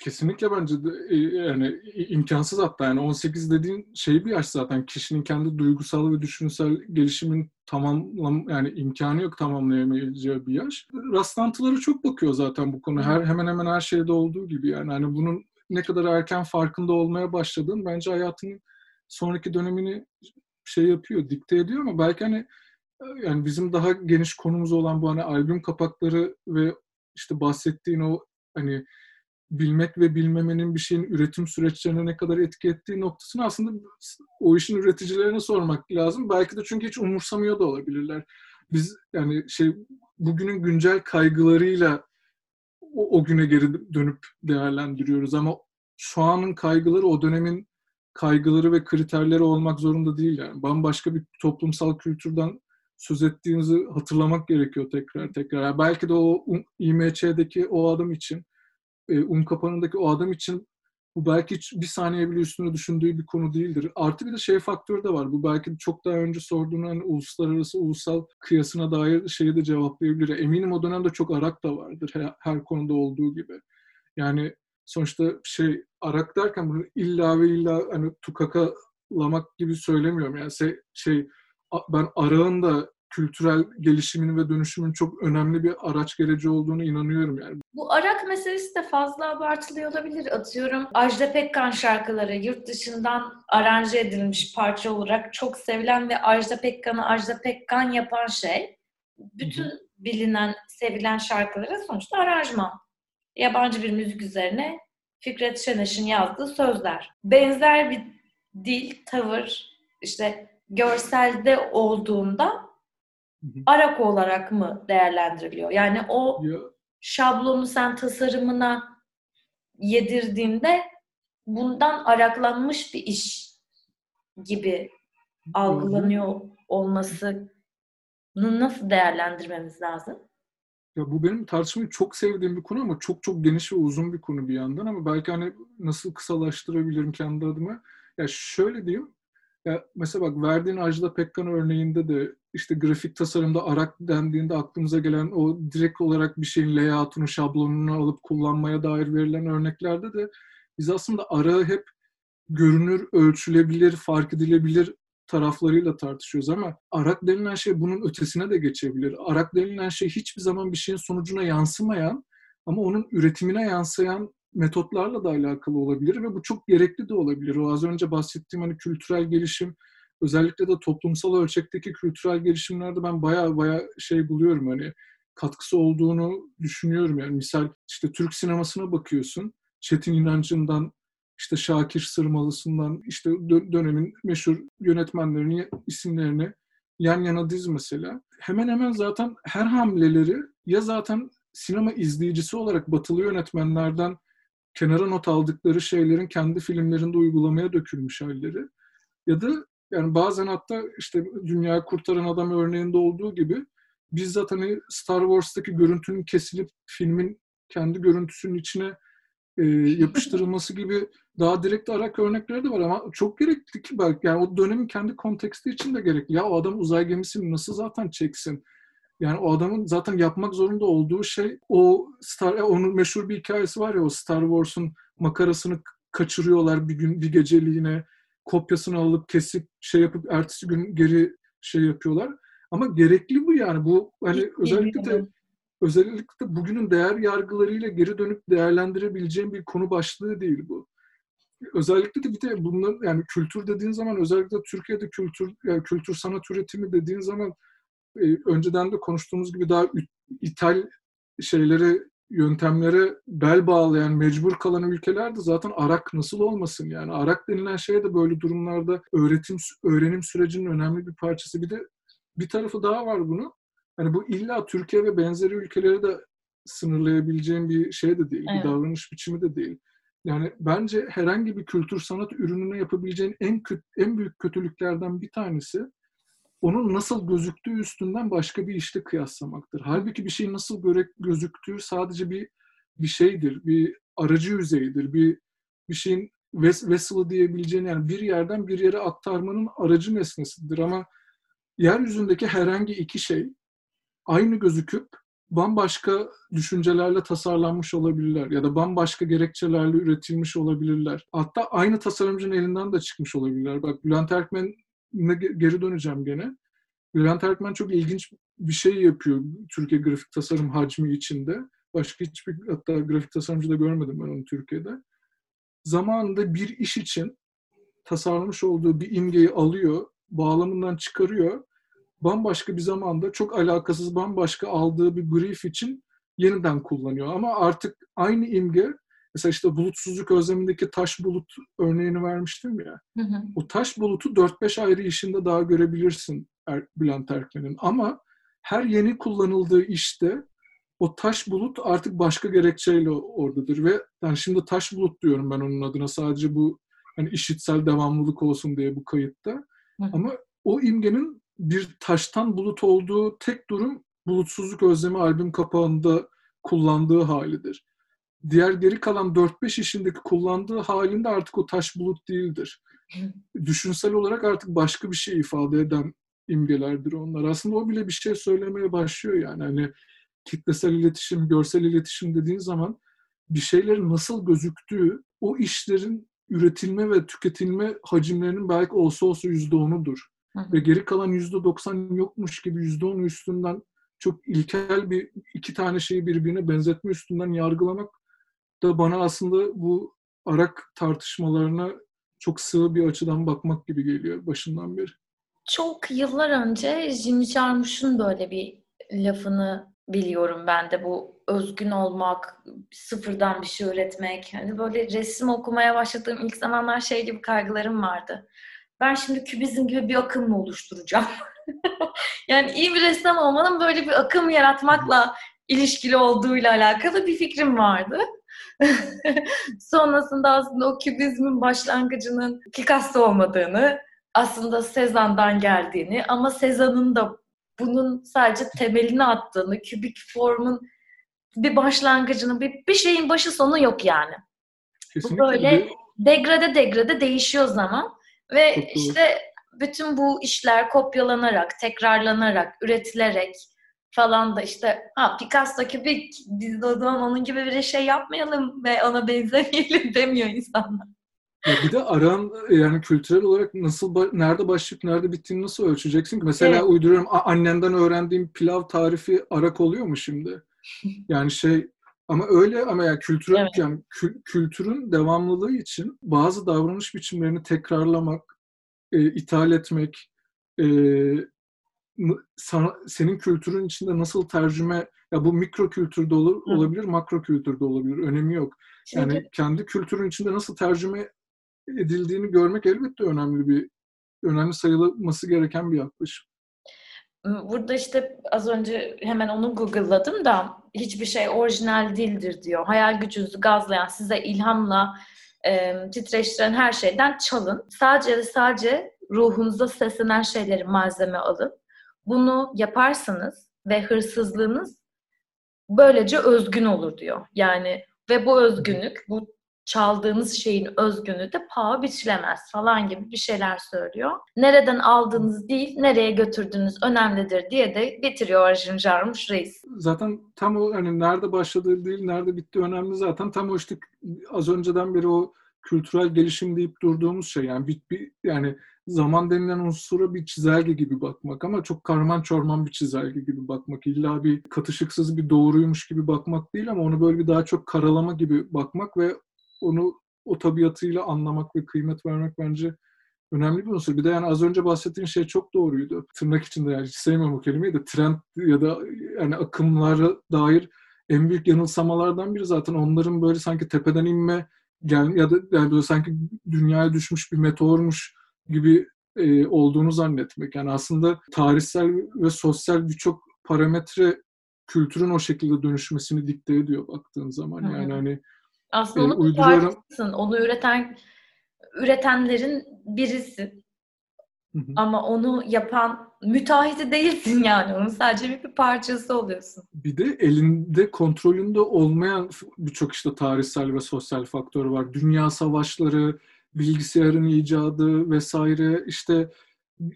Kesinlikle bence de e, yani imkansız hatta yani 18 dediğin şey bir yaş zaten kişinin kendi duygusal ve düşünsel gelişimin tamamlam yani imkanı yok tamamlayamayacağı bir yaş. Rastlantıları çok bakıyor zaten bu konu. Her hemen hemen her şeyde olduğu gibi yani hani bunun ne kadar erken farkında olmaya başladığın bence hayatının sonraki dönemini şey yapıyor, dikte ediyor ama belki hani yani bizim daha geniş konumuz olan bu hani albüm kapakları ve işte bahsettiğin o hani bilmek ve bilmemenin bir şeyin üretim süreçlerine ne kadar etki ettiği noktasını aslında o işin üreticilerine sormak lazım. Belki de çünkü hiç umursamıyor da olabilirler. Biz yani şey bugünün güncel kaygılarıyla o, o güne geri dönüp değerlendiriyoruz ama şu anın kaygıları o dönemin kaygıları ve kriterleri olmak zorunda değil yani. Bambaşka bir toplumsal kültürden söz ettiğinizi hatırlamak gerekiyor tekrar tekrar. Yani belki de o IMÇ'deki o adam için, e, un kapanındaki o adam için bu belki hiç bir saniye bile üstüne düşündüğü bir konu değildir. Artı bir de şey faktörü de var. Bu belki çok daha önce sorduğun hani uluslararası, ulusal kıyasına dair şeyi de cevaplayabilir. Eminim o dönemde çok Arak da vardır her, her konuda olduğu gibi. Yani sonuçta şey Arak derken bunu illa ve illa hani tukakalamak gibi söylemiyorum. Yani şey, şey ben Arak'ın da kültürel gelişimin ve dönüşümün çok önemli bir araç gereci olduğunu inanıyorum yani.
Bu Arak meselesi de fazla abartılıyor olabilir. Atıyorum Ajda Pekkan şarkıları yurt dışından aranje edilmiş parça olarak çok sevilen ve Ajda Pekkan'ı Ajda Pekkan yapan şey bütün bilinen, sevilen şarkılara sonuçta aranjman. Yabancı bir müzik üzerine Fikret Şeneş'in yazdığı sözler. Benzer bir dil, tavır, işte görselde olduğunda Arak olarak mı değerlendiriliyor? Yani o şablonu sen tasarımına yedirdiğinde bundan araklanmış bir iş gibi algılanıyor olmasını nasıl değerlendirmemiz lazım?
Ya bu benim tartışmayı çok sevdiğim bir konu ama çok çok geniş ve uzun bir konu bir yandan ama belki hani nasıl kısalaştırabilirim kendi adıma. Ya şöyle diyeyim. Ya mesela bak verdiğin Ajda Pekkan örneğinde de işte grafik tasarımda arak dendiğinde aklımıza gelen o direkt olarak bir şeyin layout'unu, şablonunu alıp kullanmaya dair verilen örneklerde de biz aslında arağı hep görünür, ölçülebilir, fark edilebilir taraflarıyla tartışıyoruz ama arak denilen şey bunun ötesine de geçebilir. Arak denilen şey hiçbir zaman bir şeyin sonucuna yansımayan ama onun üretimine yansıyan metotlarla da alakalı olabilir ve bu çok gerekli de olabilir. O az önce bahsettiğim hani kültürel gelişim, özellikle de toplumsal ölçekteki kültürel gelişimlerde ben baya baya şey buluyorum hani katkısı olduğunu düşünüyorum. Yani misal işte Türk sinemasına bakıyorsun. Çetin İnancı'ndan işte Şakir Sırmalısı'ndan işte dönemin meşhur yönetmenlerinin isimlerini yan yana diz mesela. Hemen hemen zaten her hamleleri ya zaten sinema izleyicisi olarak batılı yönetmenlerden kenara not aldıkları şeylerin kendi filmlerinde uygulamaya dökülmüş halleri ya da yani bazen hatta işte dünyayı kurtaran adam örneğinde olduğu gibi bizzat hani Star Wars'taki görüntünün kesilip filmin kendi görüntüsünün içine e, yapıştırılması gibi daha direkt arak örnekleri de var ama çok gerekli ki belki yani o dönemin kendi konteksti için de gerekli. Ya o adam uzay gemisini nasıl zaten çeksin? Yani o adamın zaten yapmak zorunda olduğu şey o Star e, onun meşhur bir hikayesi var ya o Star Wars'un makarasını kaçırıyorlar bir gün bir geceliğine kopyasını alıp kesip şey yapıp ertesi gün geri şey yapıyorlar. Ama gerekli bu yani bu hani özellikle de özellikle bugünün değer yargılarıyla geri dönüp değerlendirebileceğim bir konu başlığı değil bu. Özellikle de bir de bunların yani kültür dediğin zaman özellikle Türkiye'de kültür yani kültür sanat üretimi dediğin zaman e, önceden de konuştuğumuz gibi daha ithal şeyleri yöntemlere bel bağlayan, mecbur kalan ülkelerde zaten Arak nasıl olmasın yani. Arak denilen şey de böyle durumlarda öğretim öğrenim sürecinin önemli bir parçası. Bir de bir tarafı daha var bunu. Hani bu illa Türkiye ve benzeri ülkeleri de sınırlayabileceğim bir şey de değil, evet. bir davranış biçimi de değil. Yani bence herhangi bir kültür sanat ürününe yapabileceğin en kötü, en büyük kötülüklerden bir tanesi onun nasıl gözüktüğü üstünden başka bir işte kıyaslamaktır. Halbuki bir şeyin nasıl göre, gözüktüğü sadece bir bir şeydir, bir aracı yüzeyidir, bir bir şeyin ves vessel'ı diyebileceğin yani bir yerden bir yere aktarmanın aracı nesnesidir ama yeryüzündeki herhangi iki şey aynı gözüküp bambaşka düşüncelerle tasarlanmış olabilirler ya da bambaşka gerekçelerle üretilmiş olabilirler. Hatta aynı tasarımcının elinden de çıkmış olabilirler. Bak Bülent Erkmen geri döneceğim gene. Bülent Erkmen çok ilginç bir şey yapıyor Türkiye grafik tasarım hacmi içinde. Başka hiçbir hatta grafik tasarımcı da görmedim ben onu Türkiye'de. Zamanında bir iş için tasarlamış olduğu bir imgeyi alıyor, bağlamından çıkarıyor. Bambaşka bir zamanda çok alakasız bambaşka aldığı bir brief için yeniden kullanıyor. Ama artık aynı imge Mesela işte bulutsuzluk özlemindeki taş bulut örneğini vermiştim ya. Hı hı. O taş bulutu 4-5 ayrı işinde daha görebilirsin er, Bülent Erkmen'in. Ama her yeni kullanıldığı işte o taş bulut artık başka gerekçeyle oradadır ve yani şimdi taş bulut diyorum ben onun adına sadece bu hani işitsel devamlılık olsun diye bu kayıtta. Hı. Ama o imgenin bir taştan bulut olduğu tek durum Bulutsuzluk Özlemi albüm kapağında kullandığı halidir. Diğer geri kalan 4-5 işindeki kullandığı halinde artık o taş bulut değildir. Düşünsel olarak artık başka bir şey ifade eden imgelerdir onlar. Aslında o bile bir şey söylemeye başlıyor yani. Hani kitlesel iletişim, görsel iletişim dediğin zaman bir şeylerin nasıl gözüktüğü o işlerin üretilme ve tüketilme hacimlerinin belki olsa olsa yüzde onudur. Ve geri kalan yüzde doksan yokmuş gibi yüzde onu üstünden çok ilkel bir iki tane şeyi birbirine benzetme üstünden yargılamak da bana aslında bu arak tartışmalarına çok sığ bir açıdan bakmak gibi geliyor başından beri.
Çok yıllar önce Jimmy Jarmusch'un böyle bir lafını biliyorum ben de bu özgün olmak, sıfırdan bir şey üretmek. Hani böyle resim okumaya başladığım ilk zamanlar şey gibi kaygılarım vardı. Ben şimdi kübizm gibi bir akım mı oluşturacağım? yani iyi bir ressam olmanın böyle bir akım yaratmakla ilişkili olduğuyla alakalı bir fikrim vardı. Sonrasında aslında o kübizmin başlangıcının Picasso olmadığını, aslında Sezan'dan geldiğini ama Sezan'ın da bunun sadece temelini attığını, kübik formun bir başlangıcının, bir, bir şeyin başı sonu yok yani. Kesinlikle. Bu böyle degrade degrade değişiyor zaman ve işte bütün bu işler kopyalanarak, tekrarlanarak, üretilerek falan da işte ha Picasso kübik biz de o zaman onun gibi bir şey yapmayalım ve ona benzemeyelim demiyor insanlar.
Ya bir de aran yani kültürel olarak nasıl nerede başlayıp nerede bittiğini nasıl ölçeceksin ki? Mesela evet. uyduruyorum annenden öğrendiğim pilav tarifi arak oluyor mu şimdi? Yani şey ama öyle ama yani kültürel evet. yani kü, kültürün devamlılığı için bazı davranış biçimlerini tekrarlamak, e, ithal etmek, e, sana, senin kültürün içinde nasıl tercüme ya bu mikro kültürde olur, olabilir, makro kültürde olabilir. Önemi yok. Yani Çünkü... kendi kültürün içinde nasıl tercüme edildiğini görmek elbette önemli bir önemli sayılması gereken bir yaklaşım.
Burada işte az önce hemen onu Google'ladım da hiçbir şey orijinal değildir diyor. Hayal gücünüzü gazlayan, size ilhamla e, titreştiren her şeyden çalın. Sadece ve sadece ruhunuza seslenen şeyleri malzeme alın. Bunu yaparsanız ve hırsızlığınız böylece özgün olur diyor. Yani ve bu özgünlük, bu çaldığınız şeyin özgünü de paha biçilemez falan gibi bir şeyler söylüyor. Nereden aldığınız değil, nereye götürdüğünüz önemlidir diye de bitiriyor Arjun Jarmuş Reis.
Zaten tam o hani nerede başladığı değil, nerede bitti önemli zaten. Tam o işte az önceden beri o kültürel gelişim deyip durduğumuz şey yani bir, bir yani zaman denilen unsura bir çizelge gibi bakmak ama çok karman çorman bir çizelge gibi bakmak. İlla bir katışıksız bir doğruymuş gibi bakmak değil ama onu böyle bir daha çok karalama gibi bakmak ve onu o tabiatıyla anlamak ve kıymet vermek bence önemli bir unsur. Bir de yani az önce bahsettiğin şey çok doğruydu. Tırnak içinde yani hiç sevmem o kelimeyi de trend ya da yani akımlara dair en büyük yanılsamalardan biri zaten onların böyle sanki tepeden inme gel ya da yani böyle sanki dünyaya düşmüş bir meteormuş gibi e, olduğunu zannetmek. Yani aslında tarihsel ve sosyal birçok parametre kültürün o şekilde dönüşmesini dikte ediyor baktığın zaman. Yani Hı. hani
aslında onu uyduruyorum. Onu üreten üretenlerin birisi. Ama onu yapan müteahhiti değilsin yani. Onun sadece bir parçası oluyorsun.
Bir de elinde kontrolünde olmayan birçok işte tarihsel ve sosyal faktör var. Dünya savaşları, bilgisayarın icadı vesaire işte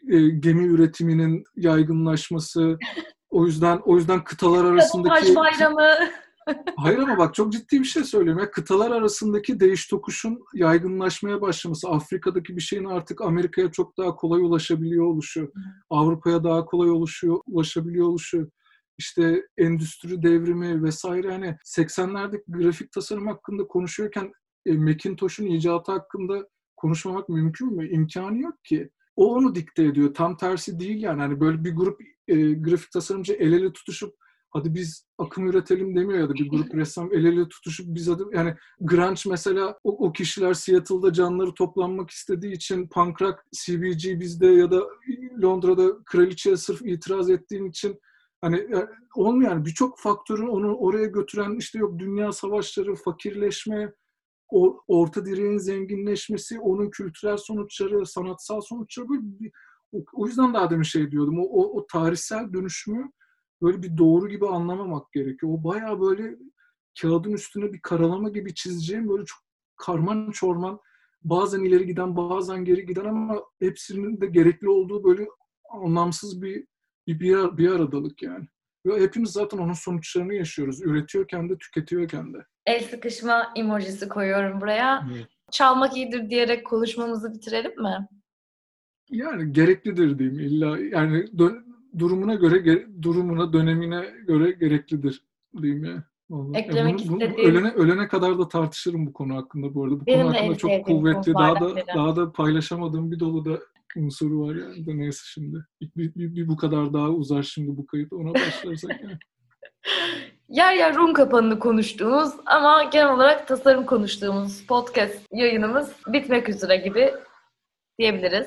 e, gemi üretiminin yaygınlaşması o yüzden o yüzden kıtalar arasındaki
bayramı.
Hayır ama bak çok ciddi bir şey söylüyorum. Ya, kıtalar arasındaki değiş tokuşun yaygınlaşmaya başlaması, Afrika'daki bir şeyin artık Amerika'ya çok daha kolay ulaşabiliyor oluşu, Avrupa'ya daha kolay oluşuyor, ulaşabiliyor oluşu, işte endüstri devrimi vesaire. Hani 80'lerdeki grafik tasarım hakkında konuşuyorken e, Macintosh'un icatı hakkında konuşmamak mümkün mü? İmkanı yok ki. O onu dikte ediyor. Tam tersi değil yani. Hani böyle bir grup e, grafik tasarımcı el ele tutuşup hadi biz akım üretelim demiyor ya da bir grup ressam el ele tutuşup biz adı yani grunge mesela o, o kişiler Seattle'da canları toplanmak istediği için punk rock CBG bizde ya da Londra'da kraliçeye sırf itiraz ettiğin için hani e, olmuyor yani birçok faktörün onu oraya götüren işte yok dünya savaşları, fakirleşme, orta direğin zenginleşmesi, onun kültürel sonuçları, sanatsal sonuçları böyle o yüzden daha demin şey diyordum. O, o, o tarihsel dönüşümü böyle bir doğru gibi anlamamak gerekiyor. O bayağı böyle kağıdın üstüne bir karalama gibi çizeceğim böyle çok karman çorman bazen ileri giden bazen geri giden ama hepsinin de gerekli olduğu böyle anlamsız bir, bir, bir aradalık yani. Ve hepimiz zaten onun sonuçlarını yaşıyoruz. Üretiyorken de tüketiyorken de.
El sıkışma emojisi koyuyorum buraya.
Evet.
Çalmak iyidir diyerek konuşmamızı bitirelim mi?
Yani gereklidir diyeyim illa yani dö- durumuna göre ge- durumuna dönemine göre gereklidir diyeyim ya. Vallahi.
Eklemek
bunu, bunu
istediğim-
ölene ölene kadar da tartışırım bu konu hakkında bu arada. Bu
Benim
konu hakkında çok kuvvetli daha da daha da paylaşamadığım bir dolu da unsuru var yani. De neyse şimdi. Bir, bir, bir, bir bu kadar daha uzar şimdi bu kayıt. Ona başlarsak yani.
Yer yer Rum kapanını konuştuğumuz ama genel olarak tasarım konuştuğumuz podcast yayınımız bitmek üzere gibi diyebiliriz.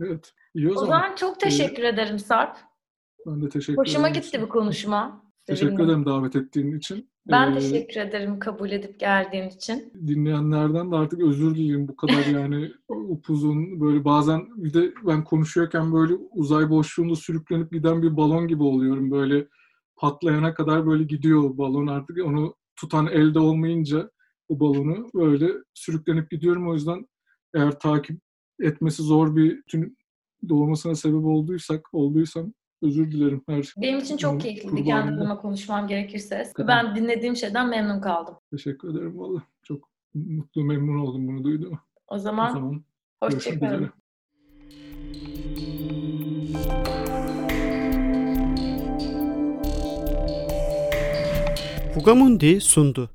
Evet. İyi o,
O
zaman.
zaman çok teşekkür ederim Sarp.
Ben de teşekkür
Hoşuma
ederim.
gitti bu konuşma.
Teşekkür ederim davet ettiğin için.
Ben
Ee,
teşekkür ederim kabul edip geldiğin için.
dinleyenlerden de artık özür dileyim. Bu kadar yani upuzun böyle bazen bir de ben konuşuyorken böyle uzay boşluğunda sürüklenip giden bir balon gibi oluyorum. Böyle patlayana kadar böyle gidiyor balon. Artık onu tutan elde olmayınca o balonu böyle sürüklenip gidiyorum. O yüzden eğer takip etmesi zor bir tüm doğmasına sebep olduysak olduysam özür dilerim her şey.
Benim için çok keyifliydi kendi adıma konuşmam gerekirse.
Tamam.
Ben dinlediğim şeyden memnun kaldım.
Teşekkür ederim valla. Çok mutlu memnun oldum bunu duyduğuma.
O
O
zaman
zaman
hoşçakalın.
Fugamundi sundu.